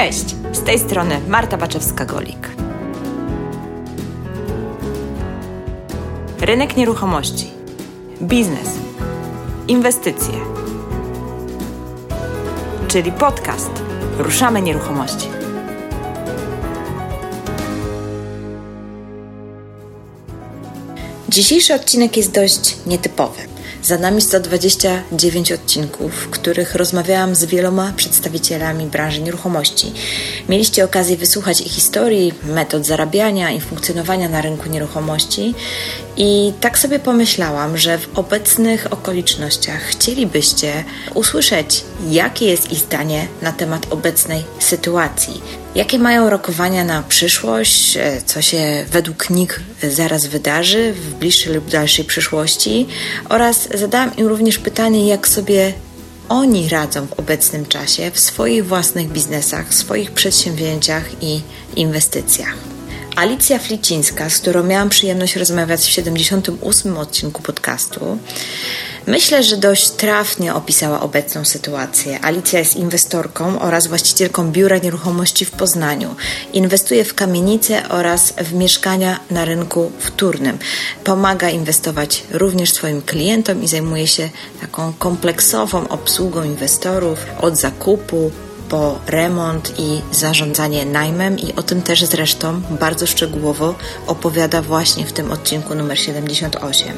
Cześć, z tej strony Marta Baczewska-Golik. Rynek nieruchomości, biznes, inwestycje, czyli podcast Ruszamy Nieruchomości. Dzisiejszy odcinek jest dość nietypowy. Za nami 129 odcinków, w których rozmawiałam z wieloma przedstawicielami branży nieruchomości. Mieliście okazję wysłuchać ich historii, metod zarabiania i funkcjonowania na rynku nieruchomości. I tak sobie pomyślałam, że w obecnych okolicznościach chcielibyście usłyszeć, jakie jest ich zdanie na temat obecnej sytuacji. Jakie mają rokowania na przyszłość, e, co się według nich zaraz wydarzy w bliższej lub dalszej przyszłości oraz zadałam im również pytanie, jak sobie oni radzą w obecnym czasie w swoich własnych biznesach, swoich przedsięwzięciach i inwestycjach. Alicja Flicińska, z którą miałam przyjemność rozmawiać w 78 odcinku podcastu, myślę, że dość trafnie opisała obecną sytuację. Alicja jest inwestorką oraz właścicielką biura nieruchomości w Poznaniu. Inwestuje w kamienice oraz w mieszkania na rynku wtórnym. Pomaga inwestować również swoim klientom i zajmuje się taką kompleksową obsługą inwestorów od zakupu po remont i zarządzanie najmem i o tym też zresztą bardzo szczegółowo opowiada właśnie w tym odcinku numer 78.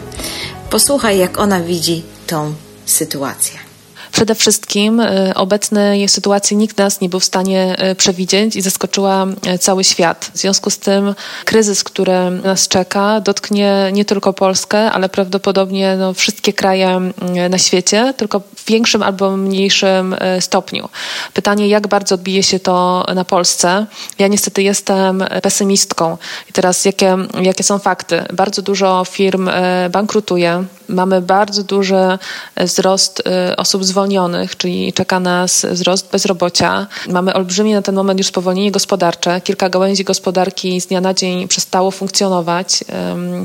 Posłuchaj, jak ona widzi tą sytuację. Przede wszystkim y, obecnej sytuacji nikt nas nie był w stanie y, przewidzieć i zaskoczyła y, cały świat. W związku z tym kryzys, który nas czeka, dotknie nie tylko Polskę, ale prawdopodobnie no, wszystkie kraje na świecie, tylko w większym albo mniejszym stopniu. Pytanie, jak bardzo odbije się to na Polsce? Ja niestety jestem pesymistką. I teraz jakie, jakie są fakty? Bardzo dużo firm bankrutuje. Mamy bardzo duży wzrost osób zwolnionych czyli czeka nas wzrost bezrobocia. Mamy olbrzymie na ten moment już spowolnienie gospodarcze. Kilka gałęzi gospodarki z dnia na dzień przestało funkcjonować.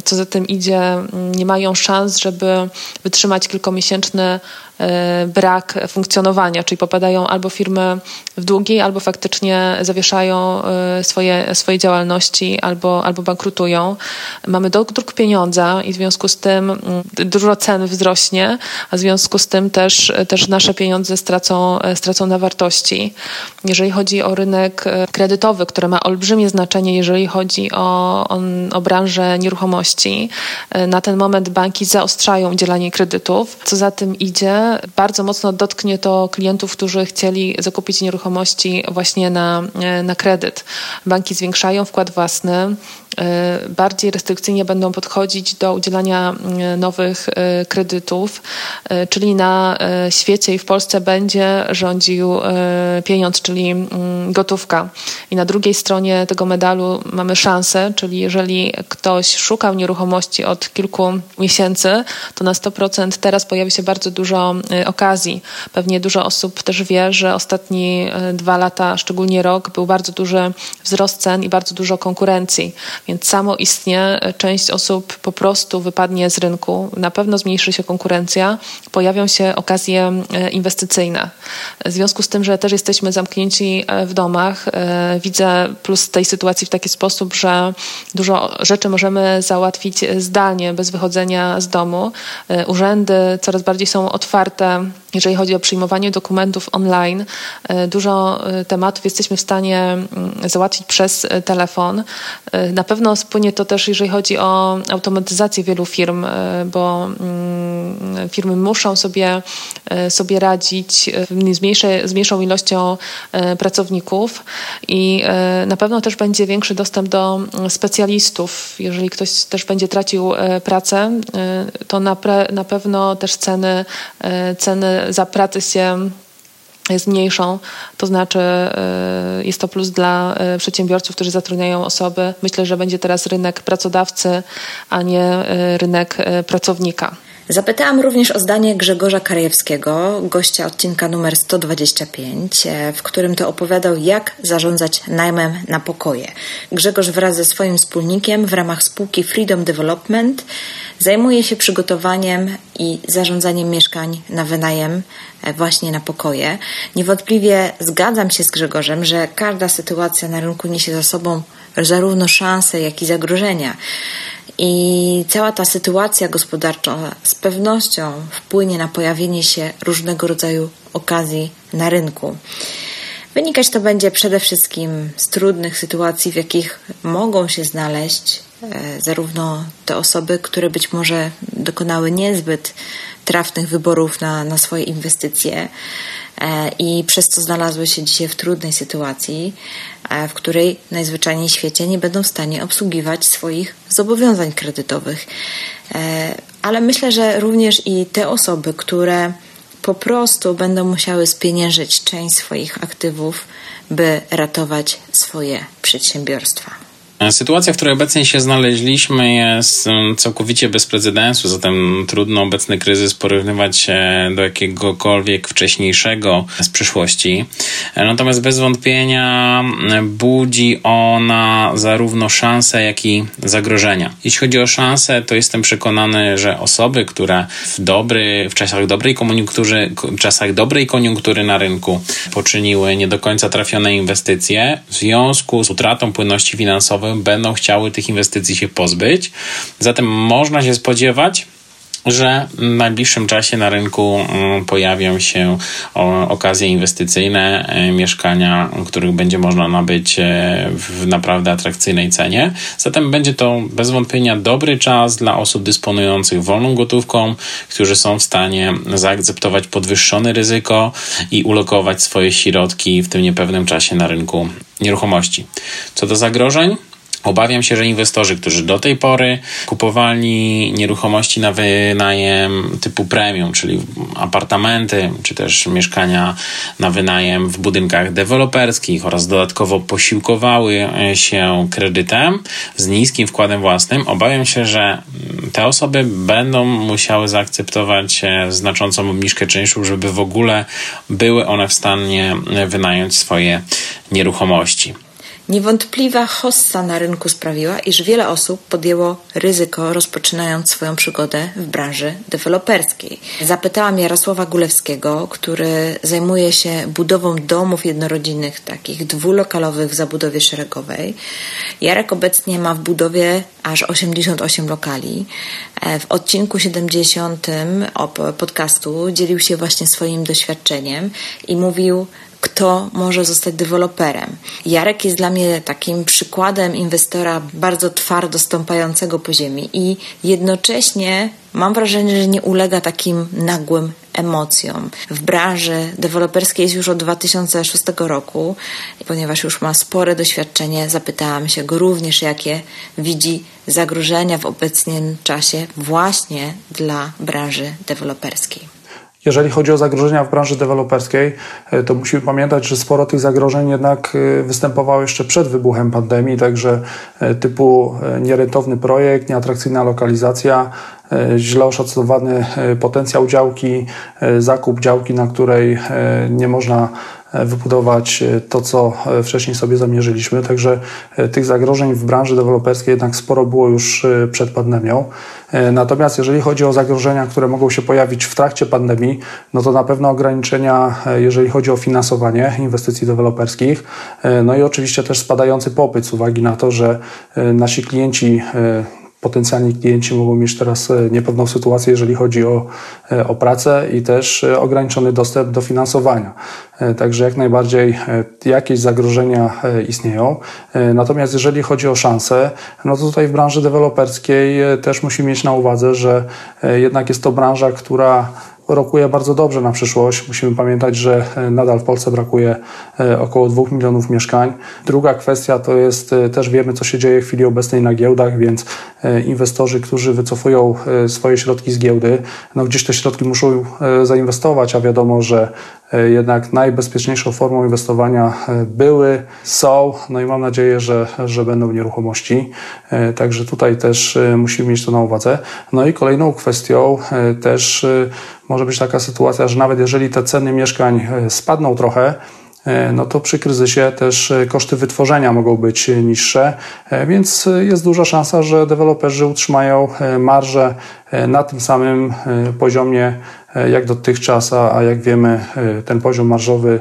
Co za tym idzie, nie mają szans, żeby wytrzymać kilkomiesięczny E, brak funkcjonowania, czyli popadają albo firmy w długi, albo faktycznie zawieszają e, swoje, swoje działalności, albo, albo bankrutują. Mamy dodruk pieniądza i w związku z tym mm, dużo cen wzrośnie, a w związku z tym też, też nasze pieniądze stracą, e, stracą na wartości. Jeżeli chodzi o rynek kredytowy, który ma olbrzymie znaczenie, jeżeli chodzi o, o, o branżę nieruchomości, na ten moment banki zaostrzają udzielanie kredytów. Co za tym idzie, bardzo mocno dotknie to klientów, którzy chcieli zakupić nieruchomości właśnie na, na kredyt. Banki zwiększają wkład własny, E, bardziej restrykcyjnie będą podchodzić do udzielania e, nowych e, kredytów, czyli na świecie i w Polsce będzie rządził pieniądz, czyli mm, gotówka. I na drugiej stronie tego medalu mamy szansę, czyli jeżeli ktoś szukał nieruchomości od kilku miesięcy, to na 100% teraz pojawi się bardzo dużo okazji. Pewnie dużo osób też wie, że ostatnie dwa lata, szczególnie rok, był bardzo duży wzrost cen i bardzo dużo konkurencji. Więc samo istnie część osób po prostu wypadnie z rynku, na pewno zmniejszy się konkurencja, pojawią się okazje e, inwestycyjne. W związku z tym, że też jesteśmy zamknięci e, w domach, e, widzę plus tej sytuacji w taki sposób, że dużo rzeczy możemy załatwić zdalnie, bez wychodzenia z domu. Urzędy coraz bardziej są otwarte jeżeli chodzi o przyjmowanie dokumentów online, e, dużo e, tematów jesteśmy w stanie mm, załatwić przez e, telefon. Na pewno spłynie to też, jeżeli chodzi o automatyzację wielu firm, bo mm, firmy muszą sobie, sobie radzić z, mniejszej, z mniejszą ilością pracowników i na pewno też będzie większy dostęp do specjalistów. Jeżeli ktoś też będzie tracił pracę, to na, pre, na pewno też ceny, ceny za pracę się zmniejszą, to znaczy jest to plus dla przedsiębiorców, którzy zatrudniają osoby. Myślę, że będzie teraz rynek pracodawcy, a nie rynek pracownika. Zapytałam również o zdanie Grzegorza Karajewskiego, gościa odcinka numer 125, e, w którym to opowiadał, jak zarządzać najmem na pokoje. Grzegorz wraz ze swoim wspólnikiem w ramach spółki Freedom Development zajmuje się przygotowaniem i zarządzaniem mieszkań na wynajem e, właśnie na pokoje. Niewątpliwie zgadzam się z Grzegorzem, że każda sytuacja na rynku niesie za sobą zarówno szanse, jak i zagrożenia. I cała ta sytuacja gospodarcza z pewnością wpłynie na pojawienie się różnego rodzaju okazji na rynku. Wynikać to będzie przede wszystkim z trudnych sytuacji, w jakich mogą się znaleźć e, zarówno te osoby, które być może dokonały niezbyt trafnych wyborów na, na swoje inwestycje i przez co znalazły się dzisiaj w trudnej sytuacji, w której najzwyczajniej w świecie nie będą w stanie obsługiwać swoich zobowiązań kredytowych. E, ale myślę, że również i te osoby, które po prostu będą musiały spieniężyć część swoich aktywów, by ratować swoje przedsiębiorstwa. Sytuacja, w której obecnie się znaleźliśmy, jest całkowicie bez precedensu, zatem trudno obecny kryzys porównywać się do jakiegokolwiek wcześniejszego z przyszłości. Natomiast bez wątpienia budzi ona zarówno szanse, jak i zagrożenia. Jeśli chodzi o szanse, to jestem przekonany, że osoby, które w, dobry, w czasach dobrej koniunktury, czasach dobrej koniunktury na rynku poczyniły nie do końca trafione inwestycje, w związku z utratą płynności finansowej, będą chciały tych inwestycji się pozbyć. Zatem można się spodziewać, że w najbliższym czasie na rynku mm, pojawią się okazje inwestycyjne, e, mieszkania, których będzie można nabyć e, w naprawdę atrakcyjnej cenie. Zatem będzie to bez wątpienia dobry czas dla osób dysponujących wolną gotówką, którzy są w stanie zaakceptować podwyższone ryzyko i ulokować swoje środki w tym niepewnym czasie na rynku nieruchomości. Co do zagrożeń, Obawiam się, że inwestorzy, którzy do tej pory kupowali nieruchomości na wynajem typu premium, czyli apartamenty, czy też mieszkania na wynajem w budynkach deweloperskich oraz dodatkowo posiłkowały się kredytem z niskim wkładem własnym, obawiam się, że te osoby będą musiały zaakceptować znaczącą obniżkę czynszu, żeby w ogóle były one w stanie wynająć swoje nieruchomości. Niewątpliwa hossa na rynku sprawiła, iż wiele osób podjęło ryzyko, rozpoczynając swoją przygodę w branży deweloperskiej. Zapytałam Jarosława Gulewskiego, który zajmuje się budową domów jednorodzinnych, takich dwulokalowych w zabudowie szeregowej. Jarek obecnie ma w budowie aż 88 lokali. E, w odcinku 70 podcastu dzielił się właśnie swoim doświadczeniem i mówił, kto może zostać deweloperem. Jarek jest dla mnie takim przykładem inwestora bardzo twardo stąpającego po ziemi i jednocześnie mam wrażenie, że nie ulega takim nagłym emocjom. W branży deweloperskiej jest już od 2006 roku, ponieważ już ma spore doświadczenie, zapytałam się go również, jakie widzi zagrożenia w obecnym czasie właśnie dla branży deweloperskiej. Jeżeli chodzi o zagrożenia w branży deweloperskiej, e, to musimy pamiętać, że sporo tych zagrożeń jednak e, występowało jeszcze przed wybuchem pandemii, także e, typu nierentowny projekt, nieatrakcyjna lokalizacja, źle oszacowany potencjał działki, zakup działki, na której nie można wybudować e, to, co e, wcześniej sobie zamierzyliśmy. Także tych zagrożeń w branży deweloperskiej jednak sporo było już przed pandemią. Natomiast jeżeli chodzi o zagrożenia, które mogą się pojawić w trakcie pandemii, no to na pewno ograniczenia, jeżeli chodzi o finansowanie inwestycji deweloperskich, no i oczywiście też spadający popyt z uwagi na to, że nasi klienci potencjalni klienci mogą mieć teraz e, niepewną sytuację, jeżeli chodzi o, e, o pracę i też e, ograniczony dostęp do finansowania. Także jak najbardziej jakieś zagrożenia istnieją. Natomiast jeżeli chodzi o szanse, no to tutaj w branży deweloperskiej też musimy mieć na uwadze, że jednak jest to branża, która rokuje bardzo dobrze na przyszłość. Musimy pamiętać, że e, nadal w Polsce brakuje e, około 2 milionów mieszkań. Druga kwestia to jest, e, też wiemy, co się dzieje w chwili obecnej na giełdach, więc inwestorzy, którzy wycofują swoje środki z giełdy, no gdzieś te środki muszą zainwestować, a wiadomo, że jednak najbezpieczniejszą formą inwestowania e, były, są, no i mam nadzieję, że, że będą nieruchomości. Także tutaj też musimy mieć to na uwadze. No i kolejną kwestią też może być taka sytuacja, że nawet jeżeli te ceny mieszkań spadną trochę, E, no to przy kryzysie też e, koszty wytworzenia mogą być niższe, e, więc jest duża szansa, że deweloperzy utrzymają marże na tym samym poziomie jak dotychczas, a jak wiemy, ten poziom marżowy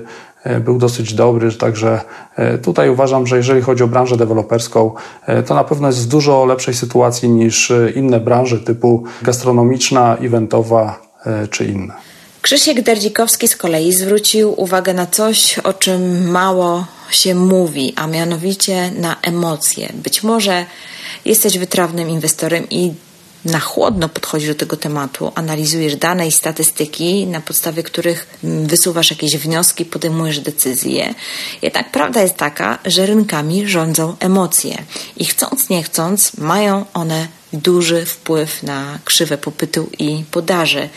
był dosyć dobry, także tutaj uważam, że jeżeli chodzi o branżę deweloperską, to na pewno jest w dużo lepszej sytuacji niż inne branże typu gastronomiczna, eventowa czy inne. Krzysiek Derdzikowski z kolei zwrócił uwagę na coś, o czym mało się mówi, a mianowicie na emocje. Być może jesteś wytrawnym inwestorem i na chłodno podchodzisz do tego tematu, analizujesz dane i statystyki, na podstawie których wysuwasz jakieś wnioski, podejmujesz decyzje. Jednak prawda jest taka, że rynkami rządzą emocje i chcąc, nie chcąc, mają one duży wpływ na krzywę popytu i podaży.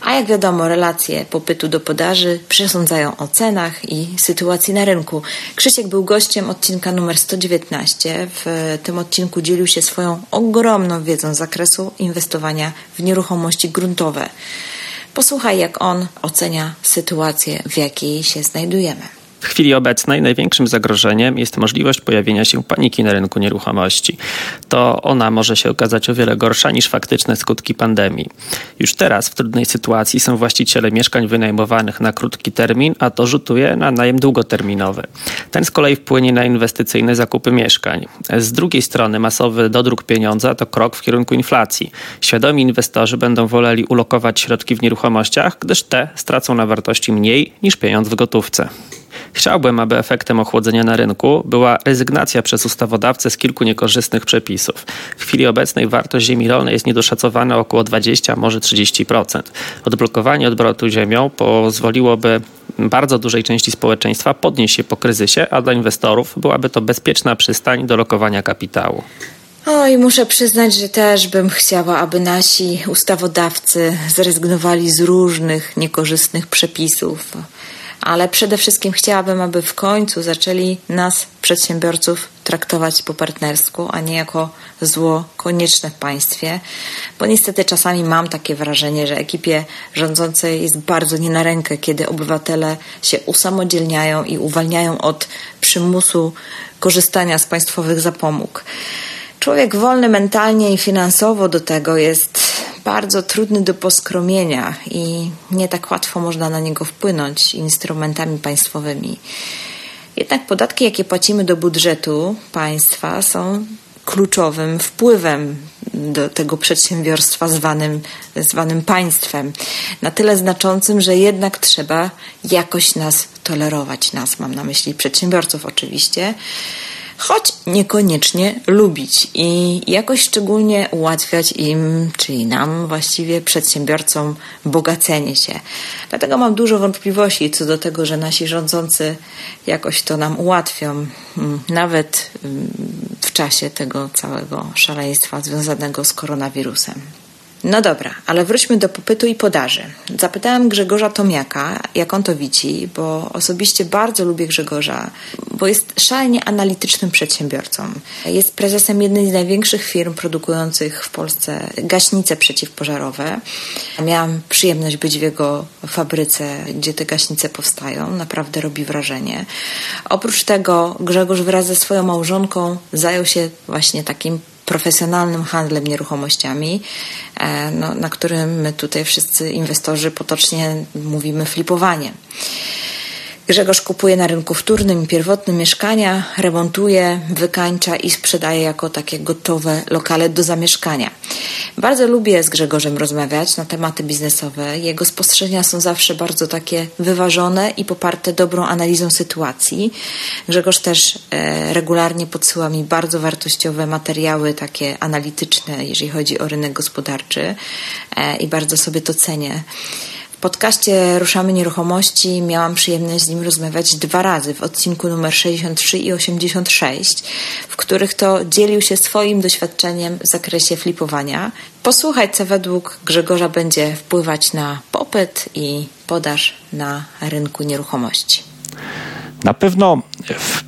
A jak wiadomo, relacje popytu do podaży przesądzają o cenach i sytuacji na rynku. Krzysiek był gościem odcinka numer 119. W tym odcinku dzielił się swoją ogromną wiedzą z zakresu inwestowania w nieruchomości gruntowe. Posłuchaj, jak on ocenia sytuację, w jakiej się znajdujemy. W chwili obecnej największym zagrożeniem jest możliwość pojawienia się paniki na rynku nieruchomości. To ona może się okazać o wiele gorsza niż faktyczne skutki pandemii. Już teraz w trudnej sytuacji są właściciele mieszkań wynajmowanych na krótki termin, a to rzutuje na najem długoterminowy. Ten z kolei wpłynie na inwestycyjne zakupy mieszkań. Z drugiej strony masowy dodruk pieniądza to krok w kierunku inflacji. Świadomi inwestorzy będą woleli ulokować środki w nieruchomościach, gdyż te stracą na wartości mniej niż pieniądz w gotówce. Chciałbym, aby efektem ochłodzenia na rynku była rezygnacja przez ustawodawcę z kilku niekorzystnych przepisów. W chwili obecnej wartość ziemi rolnej jest niedoszacowana około 20, może 30%. Odblokowanie odbrotu ziemią pozwoliłoby bardzo dużej części społeczeństwa podnieść się po kryzysie, a dla inwestorów byłaby to bezpieczna przystań do lokowania kapitału. Oj, muszę przyznać, że też bym chciała, aby nasi ustawodawcy zrezygnowali z różnych niekorzystnych przepisów ale przede wszystkim chciałabym, aby w końcu zaczęli nas, przedsiębiorców, traktować po partnersku, a nie jako zło konieczne w państwie, bo niestety czasami mam takie wrażenie, że ekipie rządzącej jest bardzo nie na rękę, kiedy obywatele się usamodzielniają i uwalniają od przymusu korzystania z państwowych zapomóg. Człowiek wolny mentalnie i finansowo do tego jest bardzo trudny do poskromienia i nie tak łatwo można na niego wpłynąć instrumentami państwowymi. Jednak podatki, jakie płacimy do budżetu państwa, są kluczowym wpływem do tego przedsiębiorstwa zwanym, zwanym państwem. Na tyle znaczącym, że jednak trzeba jakoś nas tolerować. Nas, mam na myśli przedsiębiorców oczywiście choć niekoniecznie lubić i jakoś szczególnie ułatwiać im, czyli nam właściwie, przedsiębiorcom, bogacenie się. Dlatego mam dużo wątpliwości co do tego, że nasi rządzący jakoś to nam ułatwią, mm, nawet mm, w czasie tego całego szaleństwa związanego z koronawirusem. No dobra, ale wróćmy do popytu i podaży. Zapytałam Grzegorza Tomiaka, jak on to widzi, bo osobiście bardzo lubię Grzegorza, bo jest szalenie analitycznym przedsiębiorcą. Jest prezesem jednej z największych firm produkujących w Polsce gaśnice przeciwpożarowe. Miałam przyjemność być w jego fabryce, gdzie te gaśnice powstają. Naprawdę robi wrażenie. Oprócz tego Grzegorz wraz ze swoją małżonką zajął się właśnie takim profesjonalnym handlem nieruchomościami, e, no, na którym my tutaj wszyscy inwestorzy potocznie mówimy flipowanie. Grzegorz kupuje na rynku wtórnym i pierwotnym mieszkania, remontuje, wykańcza i sprzedaje jako takie gotowe lokale do zamieszkania. Bardzo lubię z Grzegorzem rozmawiać na tematy biznesowe. Jego spostrzeżenia są zawsze bardzo takie wyważone i poparte dobrą analizą sytuacji. Grzegorz też e, regularnie podsyła mi bardzo wartościowe materiały, takie analityczne, jeżeli chodzi o rynek gospodarczy e, i bardzo sobie to cenię podcaście Ruszamy Nieruchomości miałam przyjemność z nim rozmawiać dwa razy w odcinku numer 63 i 86, w których to dzielił się swoim doświadczeniem w zakresie flipowania. Posłuchać, co według Grzegorza będzie wpływać na popyt i podaż na rynku nieruchomości. Na pewno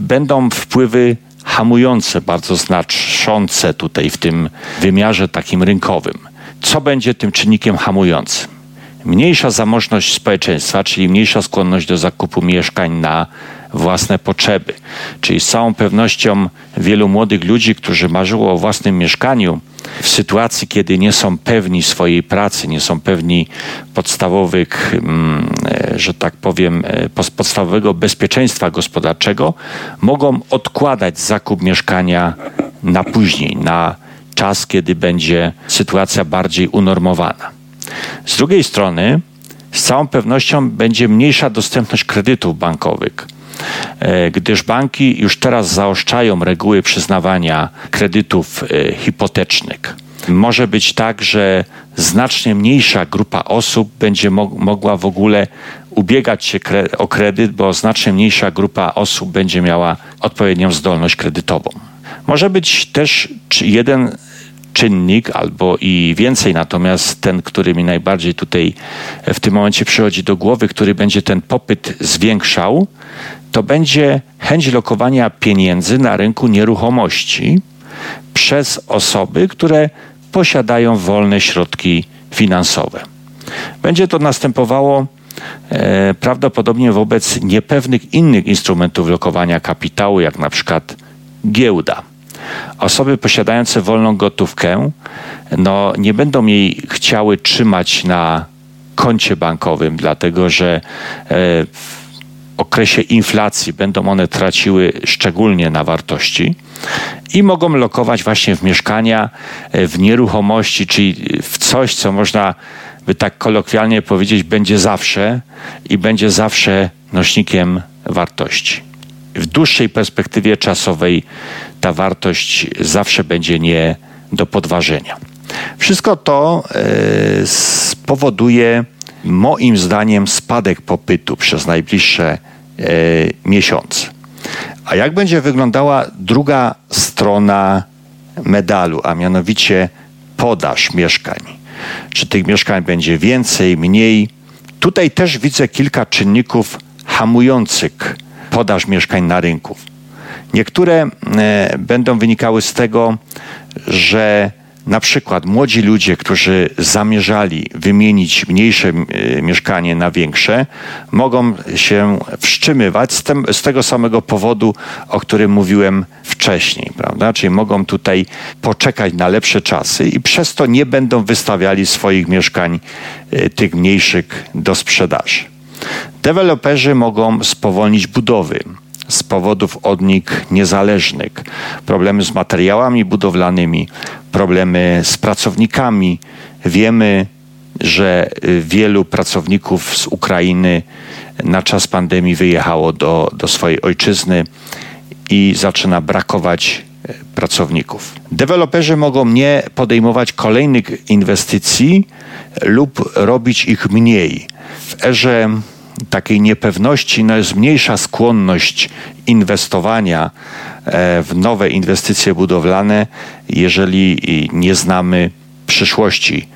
będą wpływy hamujące, bardzo znaczące tutaj w tym wymiarze takim rynkowym. Co będzie tym czynnikiem hamującym? Mniejsza zamożność społeczeństwa, czyli mniejsza skłonność do zakupu mieszkań na własne potrzeby. Czyli z całą pewnością wielu młodych ludzi, którzy marzyło o własnym mieszkaniu, w sytuacji, kiedy nie są pewni swojej pracy, nie są pewni podstawowych, mm, e, że tak powiem, e, podstawowego bezpieczeństwa gospodarczego, mogą odkładać zakup mieszkania na później, na czas, kiedy będzie sytuacja bardziej unormowana. Z drugiej strony, z całą pewnością będzie mniejsza dostępność kredytów bankowych E, gdyż banki już teraz zaoszczają reguły przyznawania kredytów e, hipotecznych. Może być tak, że znacznie mniejsza grupa osób będzie mogła w ogóle ubiegać się o kredyt, bo znacznie mniejsza grupa osób będzie miała odpowiednią zdolność kredytową. Może być też jeden czynnik albo i więcej, natomiast ten, który mi najbardziej tutaj w tym momencie przychodzi do głowy, który będzie ten popyt zwiększał, to będzie chęć lokowania pieniędzy na rynku nieruchomości przez osoby, które posiadają wolne środki finansowe. Będzie to następowało e, prawdopodobnie wobec niepewnych innych instrumentów lokowania kapitału, jak na przykład giełda. Osoby posiadające wolną gotówkę no, nie będą jej chciały trzymać na koncie bankowym, dlatego że e, okresie inflacji będą one traciły szczególnie na wartości i mogą lokować właśnie w mieszkania, e, w nieruchomości, czyli w coś, co można by tak kolokwialnie powiedzieć, będzie zawsze i będzie zawsze nośnikiem wartości. W dłuższej perspektywie czasowej ta wartość zawsze będzie nie do podważenia. Wszystko to e, spowoduje moim zdaniem spadek popytu przez najbliższe e, miesiące. A jak będzie wyglądała druga strona medalu, a mianowicie podaż mieszkań? Czy tych mieszkań będzie więcej, mniej? Tutaj też widzę kilka czynników hamujących podaż mieszkań na rynku. Niektóre e, będą wynikały z tego, że na przykład młodzi ludzie, którzy zamierzali wymienić mniejsze e, mieszkanie na większe, mogą się wstrzymywać z, tym, z, tego samego powodu, o którym mówiłem wcześniej, prawda? Czyli mogą tutaj poczekać na lepsze czasy i przez to nie będą wystawiali swoich mieszkań, e, tych mniejszych, do sprzedaży. Deweloperzy mogą spowolnić budowy z powodów odnik niezależnych, problemy z materiałami budowlanymi, problemy z pracownikami. Wiemy, że wielu pracowników z Ukrainy na czas pandemii wyjechało do, do swojej ojczyzny i zaczyna brakować pracowników. Deweloperzy mogą nie podejmować kolejnych inwestycji lub robić ich mniej. W erze takiej niepewności no jest mniejsza skłonność inwestowania e, w nowe inwestycje budowlane, jeżeli nie znamy przyszłości,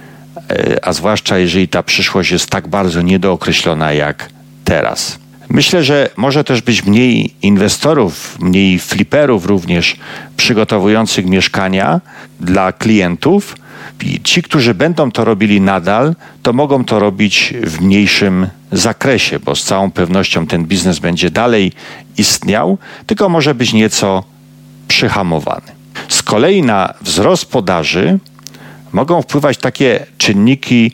e, a zwłaszcza jeżeli ta przyszłość jest tak bardzo niedookreślona jak teraz. Myślę, że może też być mniej inwestorów, mniej fliperów również przygotowujących mieszkania dla klientów. I ci, którzy będą to robili nadal, to mogą to robić w mniejszym zakresie, bo z całą pewnością ten biznes będzie dalej istniał, tylko może być nieco przyhamowany. Z kolei na wzrost podaży mogą wpływać takie czynniki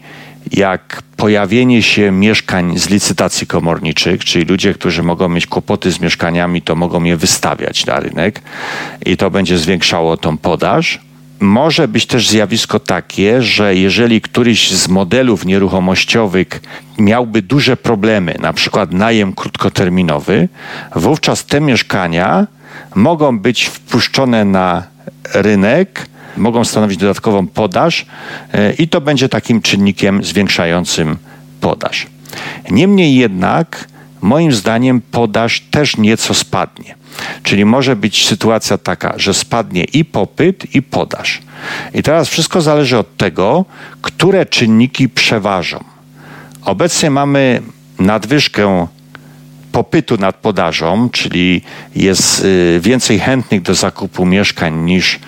jak pojawienie się mieszkań z licytacji komorniczych, czyli ludzie, którzy mogą mieć kłopoty z mieszkaniami, to mogą je wystawiać na rynek i to będzie zwiększało tą podaż. Może być też zjawisko takie, że jeżeli któryś z modelów nieruchomościowych miałby duże problemy, na przykład najem krótkoterminowy, wówczas te mieszkania mogą być wpuszczone na rynek, mogą stanowić dodatkową podaż e, i to będzie takim czynnikiem zwiększającym podaż. Niemniej jednak, moim zdaniem, podaż też nieco spadnie. Czyli może być sytuacja taka, że spadnie i popyt, i podaż. I teraz wszystko zależy od tego, które czynniki przeważą. Obecnie mamy nadwyżkę popytu nad podażą, czyli jest y, więcej chętnych do zakupu mieszkań niż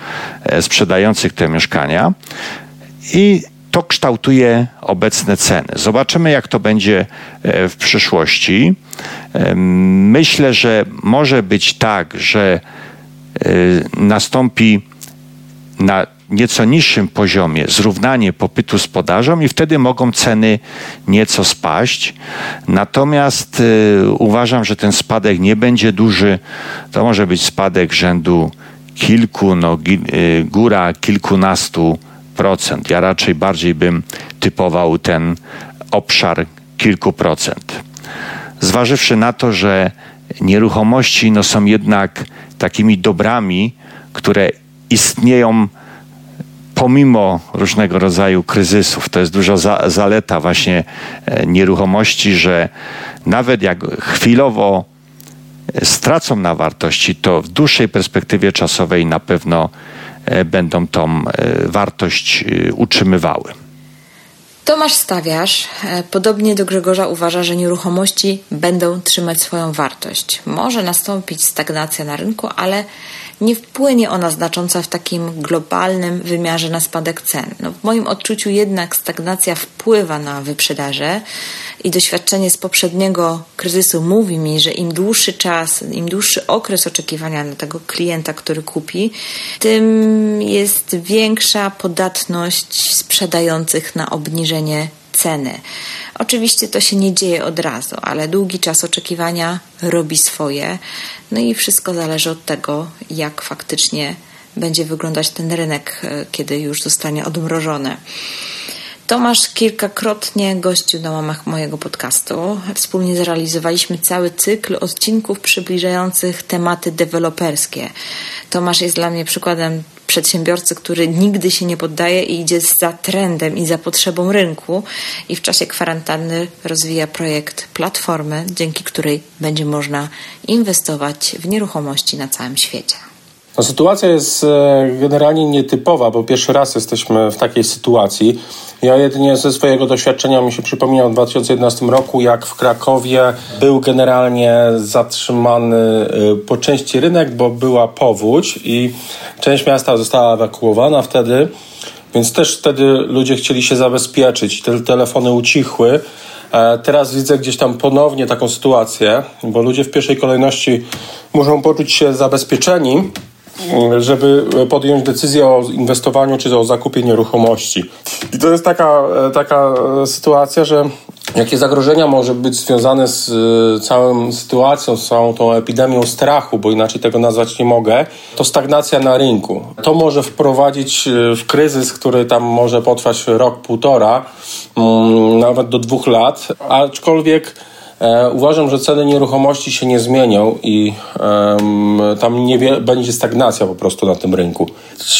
e, sprzedających te mieszkania. I to kształtuje obecne ceny. Zobaczymy, jak to będzie e, w przyszłości. Myślę, że może być tak, że e, nastąpi na nieco niższym poziomie zrównanie popytu z podażą i wtedy mogą ceny nieco spaść. Natomiast y, uważam, że ten spadek nie będzie duży. To może być spadek rzędu kilku, no, y, góra kilkunastu procent. Ja raczej bardziej bym typował ten obszar kilku procent. Zważywszy na to, że nieruchomości no, są jednak takimi dobrami, które istnieją pomimo różnego rodzaju kryzysów. To jest duża za, zaleta właśnie e, nieruchomości, że nawet jak chwilowo e, stracą na wartości, to w dłuższej perspektywie czasowej na pewno e, będą tą wartość utrzymywały. Tomasz Stawiarz, podobnie do Grzegorza, uważa, że nieruchomości będą trzymać swoją wartość. Może nastąpić stagnacja na rynku, ale nie wpłynie ona znacząco w takim globalnym wymiarze na spadek cen. No, w moim odczuciu jednak stagnacja wpływa na wyprzedaże i doświadczenie z poprzedniego kryzysu mówi mi, że im dłuższy czas, im dłuższy okres oczekiwania na tego klienta, który kupi, tym jest większa podatność sprzedających na obniżenie ceny. Oczywiście to się nie dzieje od razu, ale długi czas oczekiwania robi swoje. No i wszystko zależy od tego, jak faktycznie będzie wyglądać ten rynek, e, kiedy już zostanie odmrożony. Tomasz kilkakrotnie gościł na łamach mojego podcastu. Wspólnie zrealizowaliśmy cały cykl odcinków przybliżających tematy deweloperskie. Tomasz jest dla mnie przykładem przedsiębiorcy, który nigdy się nie poddaje i idzie za trendem i za potrzebą rynku i w czasie kwarantanny rozwija projekt platformy, dzięki której będzie można inwestować w nieruchomości na całym świecie. No, sytuacja jest e, generalnie nietypowa, bo pierwszy raz jesteśmy w takiej sytuacji. Ja jedynie ze swojego doświadczenia mi się przypomina w 2011 roku, jak w Krakowie był generalnie zatrzymany e, po części rynek, bo była powódź i część miasta została ewakuowana wtedy, więc też wtedy ludzie chcieli się zabezpieczyć. Te telefony ucichły. E, teraz widzę gdzieś tam ponownie taką sytuację, bo ludzie w pierwszej kolejności muszą poczuć się zabezpieczeni, żeby podjąć decyzję o inwestowaniu czy o zakupie nieruchomości. I to jest taka, taka sytuacja, że jakie zagrożenia może być związane z e, całą sytuacją, z całą tą epidemią strachu, bo inaczej tego nazwać nie mogę, to stagnacja na rynku. To może wprowadzić e, w kryzys, który tam może potrwać rok, półtora, mm, nawet do dwóch lat, aczkolwiek E, uważam, że ceny nieruchomości się nie zmienią i um, tam nie będzie stagnacja po prostu na tym rynku.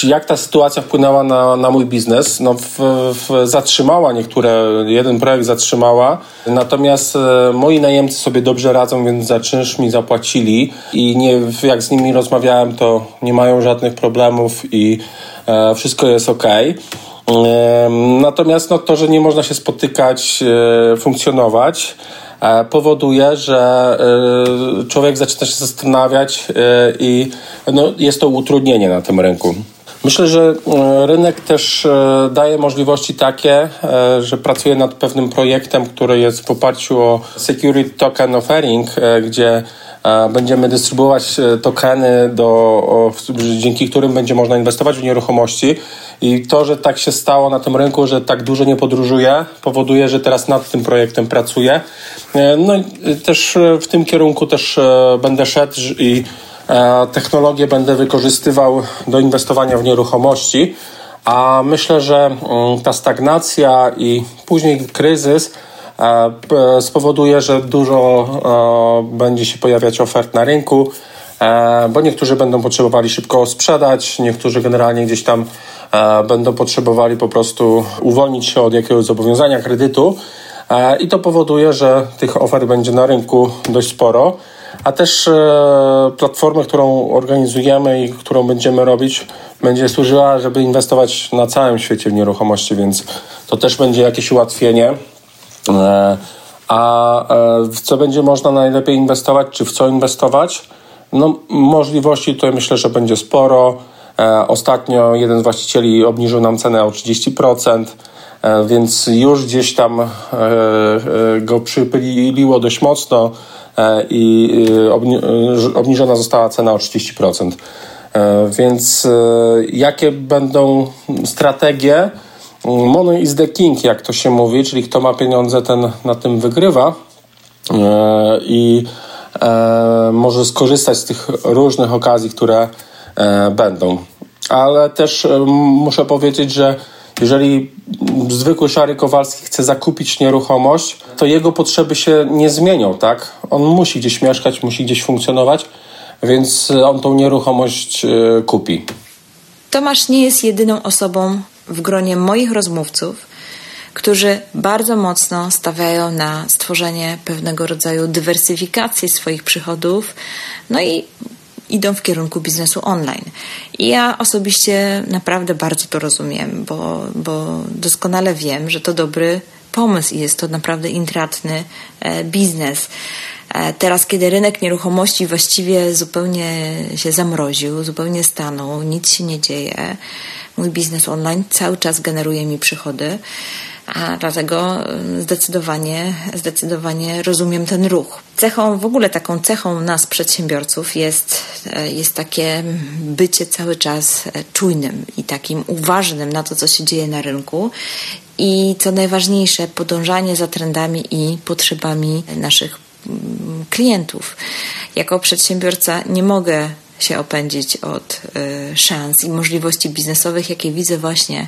Jak ta sytuacja wpłynęła na, na mój biznes? No, w, w zatrzymała niektóre, jeden projekt zatrzymała, natomiast e, moi najemcy sobie dobrze radzą, więc za czynsz mi zapłacili i nie, jak z nimi rozmawiałem, to nie mają żadnych problemów i e, wszystko jest ok. Natomiast no, to, że nie można się spotykać, e, funkcjonować, E, powoduje, że e, człowiek zaczyna się zastanawiać e, i no, jest to utrudnienie na tym rynku. Myślę, że rynek też daje możliwości takie, że pracuje nad pewnym projektem, który jest w oparciu o Security Token Offering, gdzie będziemy dystrybuować tokeny, do, dzięki którym będzie można inwestować w nieruchomości. I to, że tak się stało na tym rynku, że tak dużo nie podróżuje, powoduje, że teraz nad tym projektem pracuję. E, no i też e, w tym kierunku też e, będę szedł i technologię będę wykorzystywał do inwestowania w nieruchomości. A myślę, że mm, ta stagnacja i później kryzys spowoduje, że dużo będzie się pojawiać ofert na rynku, bo niektórzy będą potrzebowali szybko sprzedać, niektórzy generalnie gdzieś tam będą potrzebowali po prostu uwolnić się od jakiegoś zobowiązania kredytu. I to powoduje, że tych ofert będzie na rynku dość sporo a też platformę, którą organizujemy i którą będziemy robić, będzie służyła, żeby inwestować na całym świecie w nieruchomości, więc to też będzie jakieś ułatwienie. A w co będzie można najlepiej inwestować, czy w co inwestować? No, możliwości tutaj myślę, że będzie sporo. E, ostatnio jeden z właścicieli obniżył nam cenę o 30%, e, więc już gdzieś tam e, go przypyliło dość mocno i obniżona została cena o 30%. Więc jakie będą strategie? Money is the king, jak to się mówi, czyli kto ma pieniądze, ten na tym wygrywa. I e, może skorzystać z tych różnych okazji, które e, będą. Ale też e, muszę powiedzieć, że jeżeli zwykły szary Kowalski chce zakupić nieruchomość, to jego potrzeby się nie zmienią, tak? On musi gdzieś mieszkać, musi gdzieś funkcjonować, więc on tą nieruchomość e, kupi. Tomasz nie jest jedyną osobą w gronie moich rozmówców, którzy bardzo mocno stawiają na stworzenie pewnego rodzaju dywersyfikacji swoich przychodów, no i idą w kierunku biznesu online. I ja osobiście naprawdę bardzo to rozumiem, bo, bo doskonale wiem, że to dobry pomysł i jest to naprawdę intratny e, biznes. E, teraz, kiedy rynek nieruchomości właściwie zupełnie się zamroził, zupełnie stanął, nic się nie dzieje, mój biznes online cały czas generuje mi przychody. A dlatego y, zdecydowanie, zdecydowanie rozumiem ten ruch. Cechą, w ogóle taką cechą nas, przedsiębiorców, jest, y, jest takie bycie cały czas y, czujnym i takim uważnym na to, co się dzieje na rynku. I co najważniejsze, podążanie za trendami i potrzebami naszych mm, klientów. Jako przedsiębiorca nie mogę się opędzić od szans i możliwości biznesowych, jakie widzę właśnie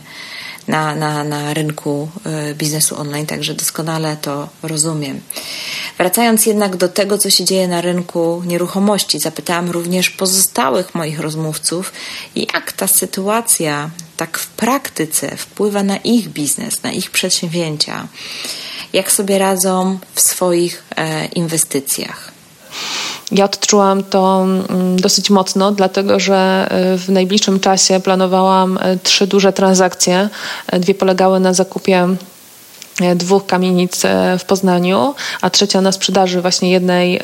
na, na, na rynku e, biznesu online, także doskonale to rozumiem. Wracając jednak do tego, co się dzieje na rynku nieruchomości, zapytałam również pozostałych moich rozmówców, jak ta sytuacja tak w praktyce wpływa na ich biznes, na ich przedsięwzięcia, jak sobie radzą w swoich e, inwestycjach. Ja odczułam to mm, dosyć mocno, dlatego że y, w najbliższym czasie planowałam y, trzy duże transakcje. Y, dwie polegały na zakupie dwóch kamienic e, w Poznaniu, a trzecia na sprzedaży właśnie jednej e,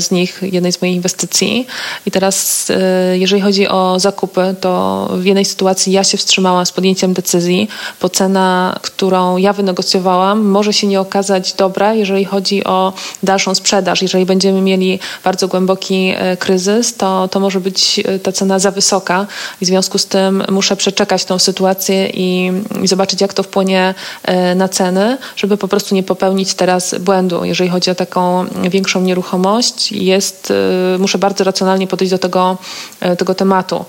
z nich, jednej z moich inwestycji. I teraz, jeżeli chodzi o zakupy, to w jednej sytuacji ja się wstrzymałam z podjęciem decyzji, bo cena, którą ja wynegocjowałam, może się nie okazać dobra, jeżeli chodzi o dalszą sprzedaż. Jeżeli będziemy mieli bardzo głęboki kryzys, to, to może być ta cena za wysoka i w związku z tym muszę przeczekać tą sytuację i, i zobaczyć, jak to wpłynie na ceny żeby po prostu nie popełnić teraz błędu. Jeżeli chodzi o taką większą nieruchomość, jest, y, muszę bardzo racjonalnie podejść do tego, y, tego tematu.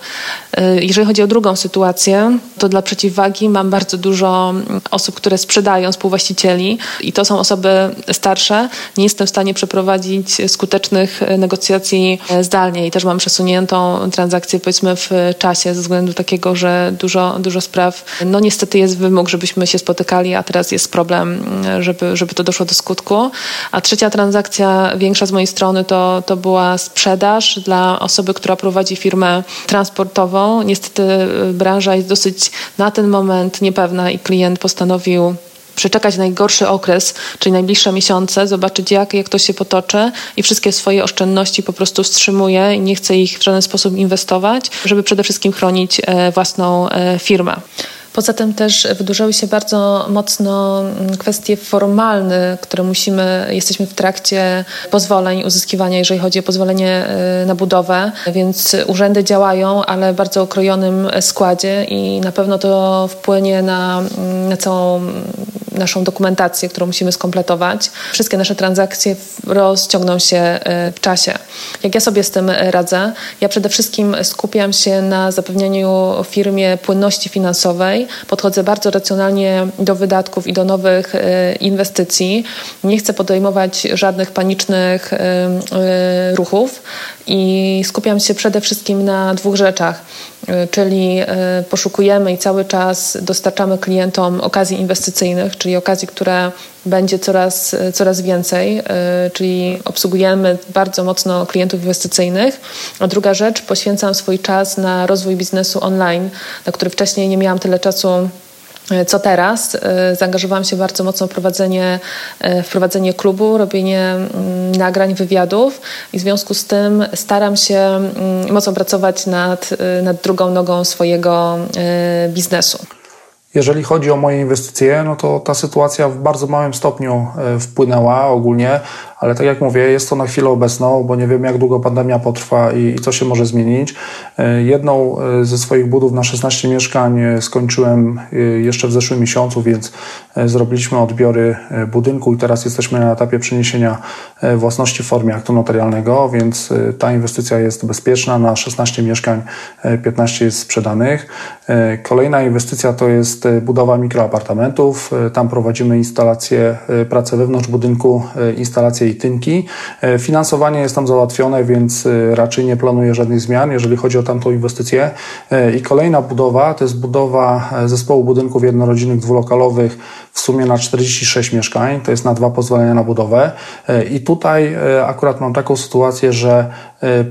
Y, jeżeli chodzi o drugą sytuację, to dla przeciwwagi mam bardzo dużo osób, które sprzedają, współwłaścicieli i to są osoby starsze. Nie jestem w stanie przeprowadzić skutecznych negocjacji zdalnie i też mam przesuniętą transakcję powiedzmy w czasie ze względu takiego, że dużo, dużo spraw, no niestety jest wymóg, żebyśmy się spotykali, a teraz jest problem problem, żeby, żeby to doszło do skutku. A trzecia transakcja, większa z mojej strony, to, to była sprzedaż dla osoby, która prowadzi firmę transportową. Niestety y, branża jest dosyć na ten moment niepewna i klient postanowił przeczekać najgorszy okres, czyli najbliższe miesiące, zobaczyć jak, jak to się potoczy i wszystkie swoje oszczędności po prostu wstrzymuje i nie chce ich w żaden sposób inwestować, żeby przede wszystkim chronić e, własną e, firmę. Poza tym też wydłużały się bardzo mocno mm, kwestie formalne, które musimy, jesteśmy w trakcie pozwoleń, uzyskiwania, jeżeli chodzi o pozwolenie y, na budowę, więc urzędy działają, ale w bardzo okrojonym składzie i na pewno to wpłynie na, mm, na całą naszą dokumentację, którą musimy skompletować. Wszystkie nasze transakcje rozciągną się y, w czasie. Jak ja sobie z tym radzę? Ja przede wszystkim skupiam się na zapewnianiu firmie płynności finansowej, podchodzę bardzo racjonalnie do wydatków i do nowych e, inwestycji. Nie chcę podejmować żadnych panicznych e, e, ruchów i skupiam się przede wszystkim na dwóch rzeczach. Czyli poszukujemy i cały czas dostarczamy klientom okazji inwestycyjnych, czyli okazji, które będzie coraz, coraz więcej, czyli obsługujemy bardzo mocno klientów inwestycyjnych. A druga rzecz, poświęcam swój czas na rozwój biznesu online, na który wcześniej nie miałam tyle czasu co teraz? E, zaangażowałam się bardzo mocno w prowadzenie, e, w prowadzenie klubu, robienie mm, nagrań, wywiadów i w związku z tym staram się mm, mocno pracować nad, nad drugą nogą swojego biznesu. Jeżeli chodzi o moje inwestycje, no to ta sytuacja w bardzo małym stopniu wpłynęła ogólnie ale tak jak mówię, jest to na chwilę obecną, bo nie wiem jak długo pandemia potrwa i, i co się może zmienić. E, jedną e, ze swoich budów na 16 mieszkań e, skończyłem jeszcze w zeszłym miesiącu, więc zrobiliśmy odbiory budynku i teraz jesteśmy na etapie przeniesienia własności w formie aktu notarialnego, więc ta inwestycja jest bezpieczna. Na 16 mieszkań 15 jest sprzedanych. Kolejna inwestycja to jest budowa mikroapartamentów. Tam prowadzimy instalację, pracę wewnątrz budynku, instalację tynki. E, finansowanie jest tam załatwione, więc e, raczej nie planuję żadnych zmian, jeżeli chodzi o tamtą inwestycję. E, I kolejna budowa to jest budowa zespołu budynków jednorodzinnych dwulokalowych w sumie na 46 mieszkań, to jest na dwa pozwolenia na budowę. I tutaj akurat mam taką sytuację, że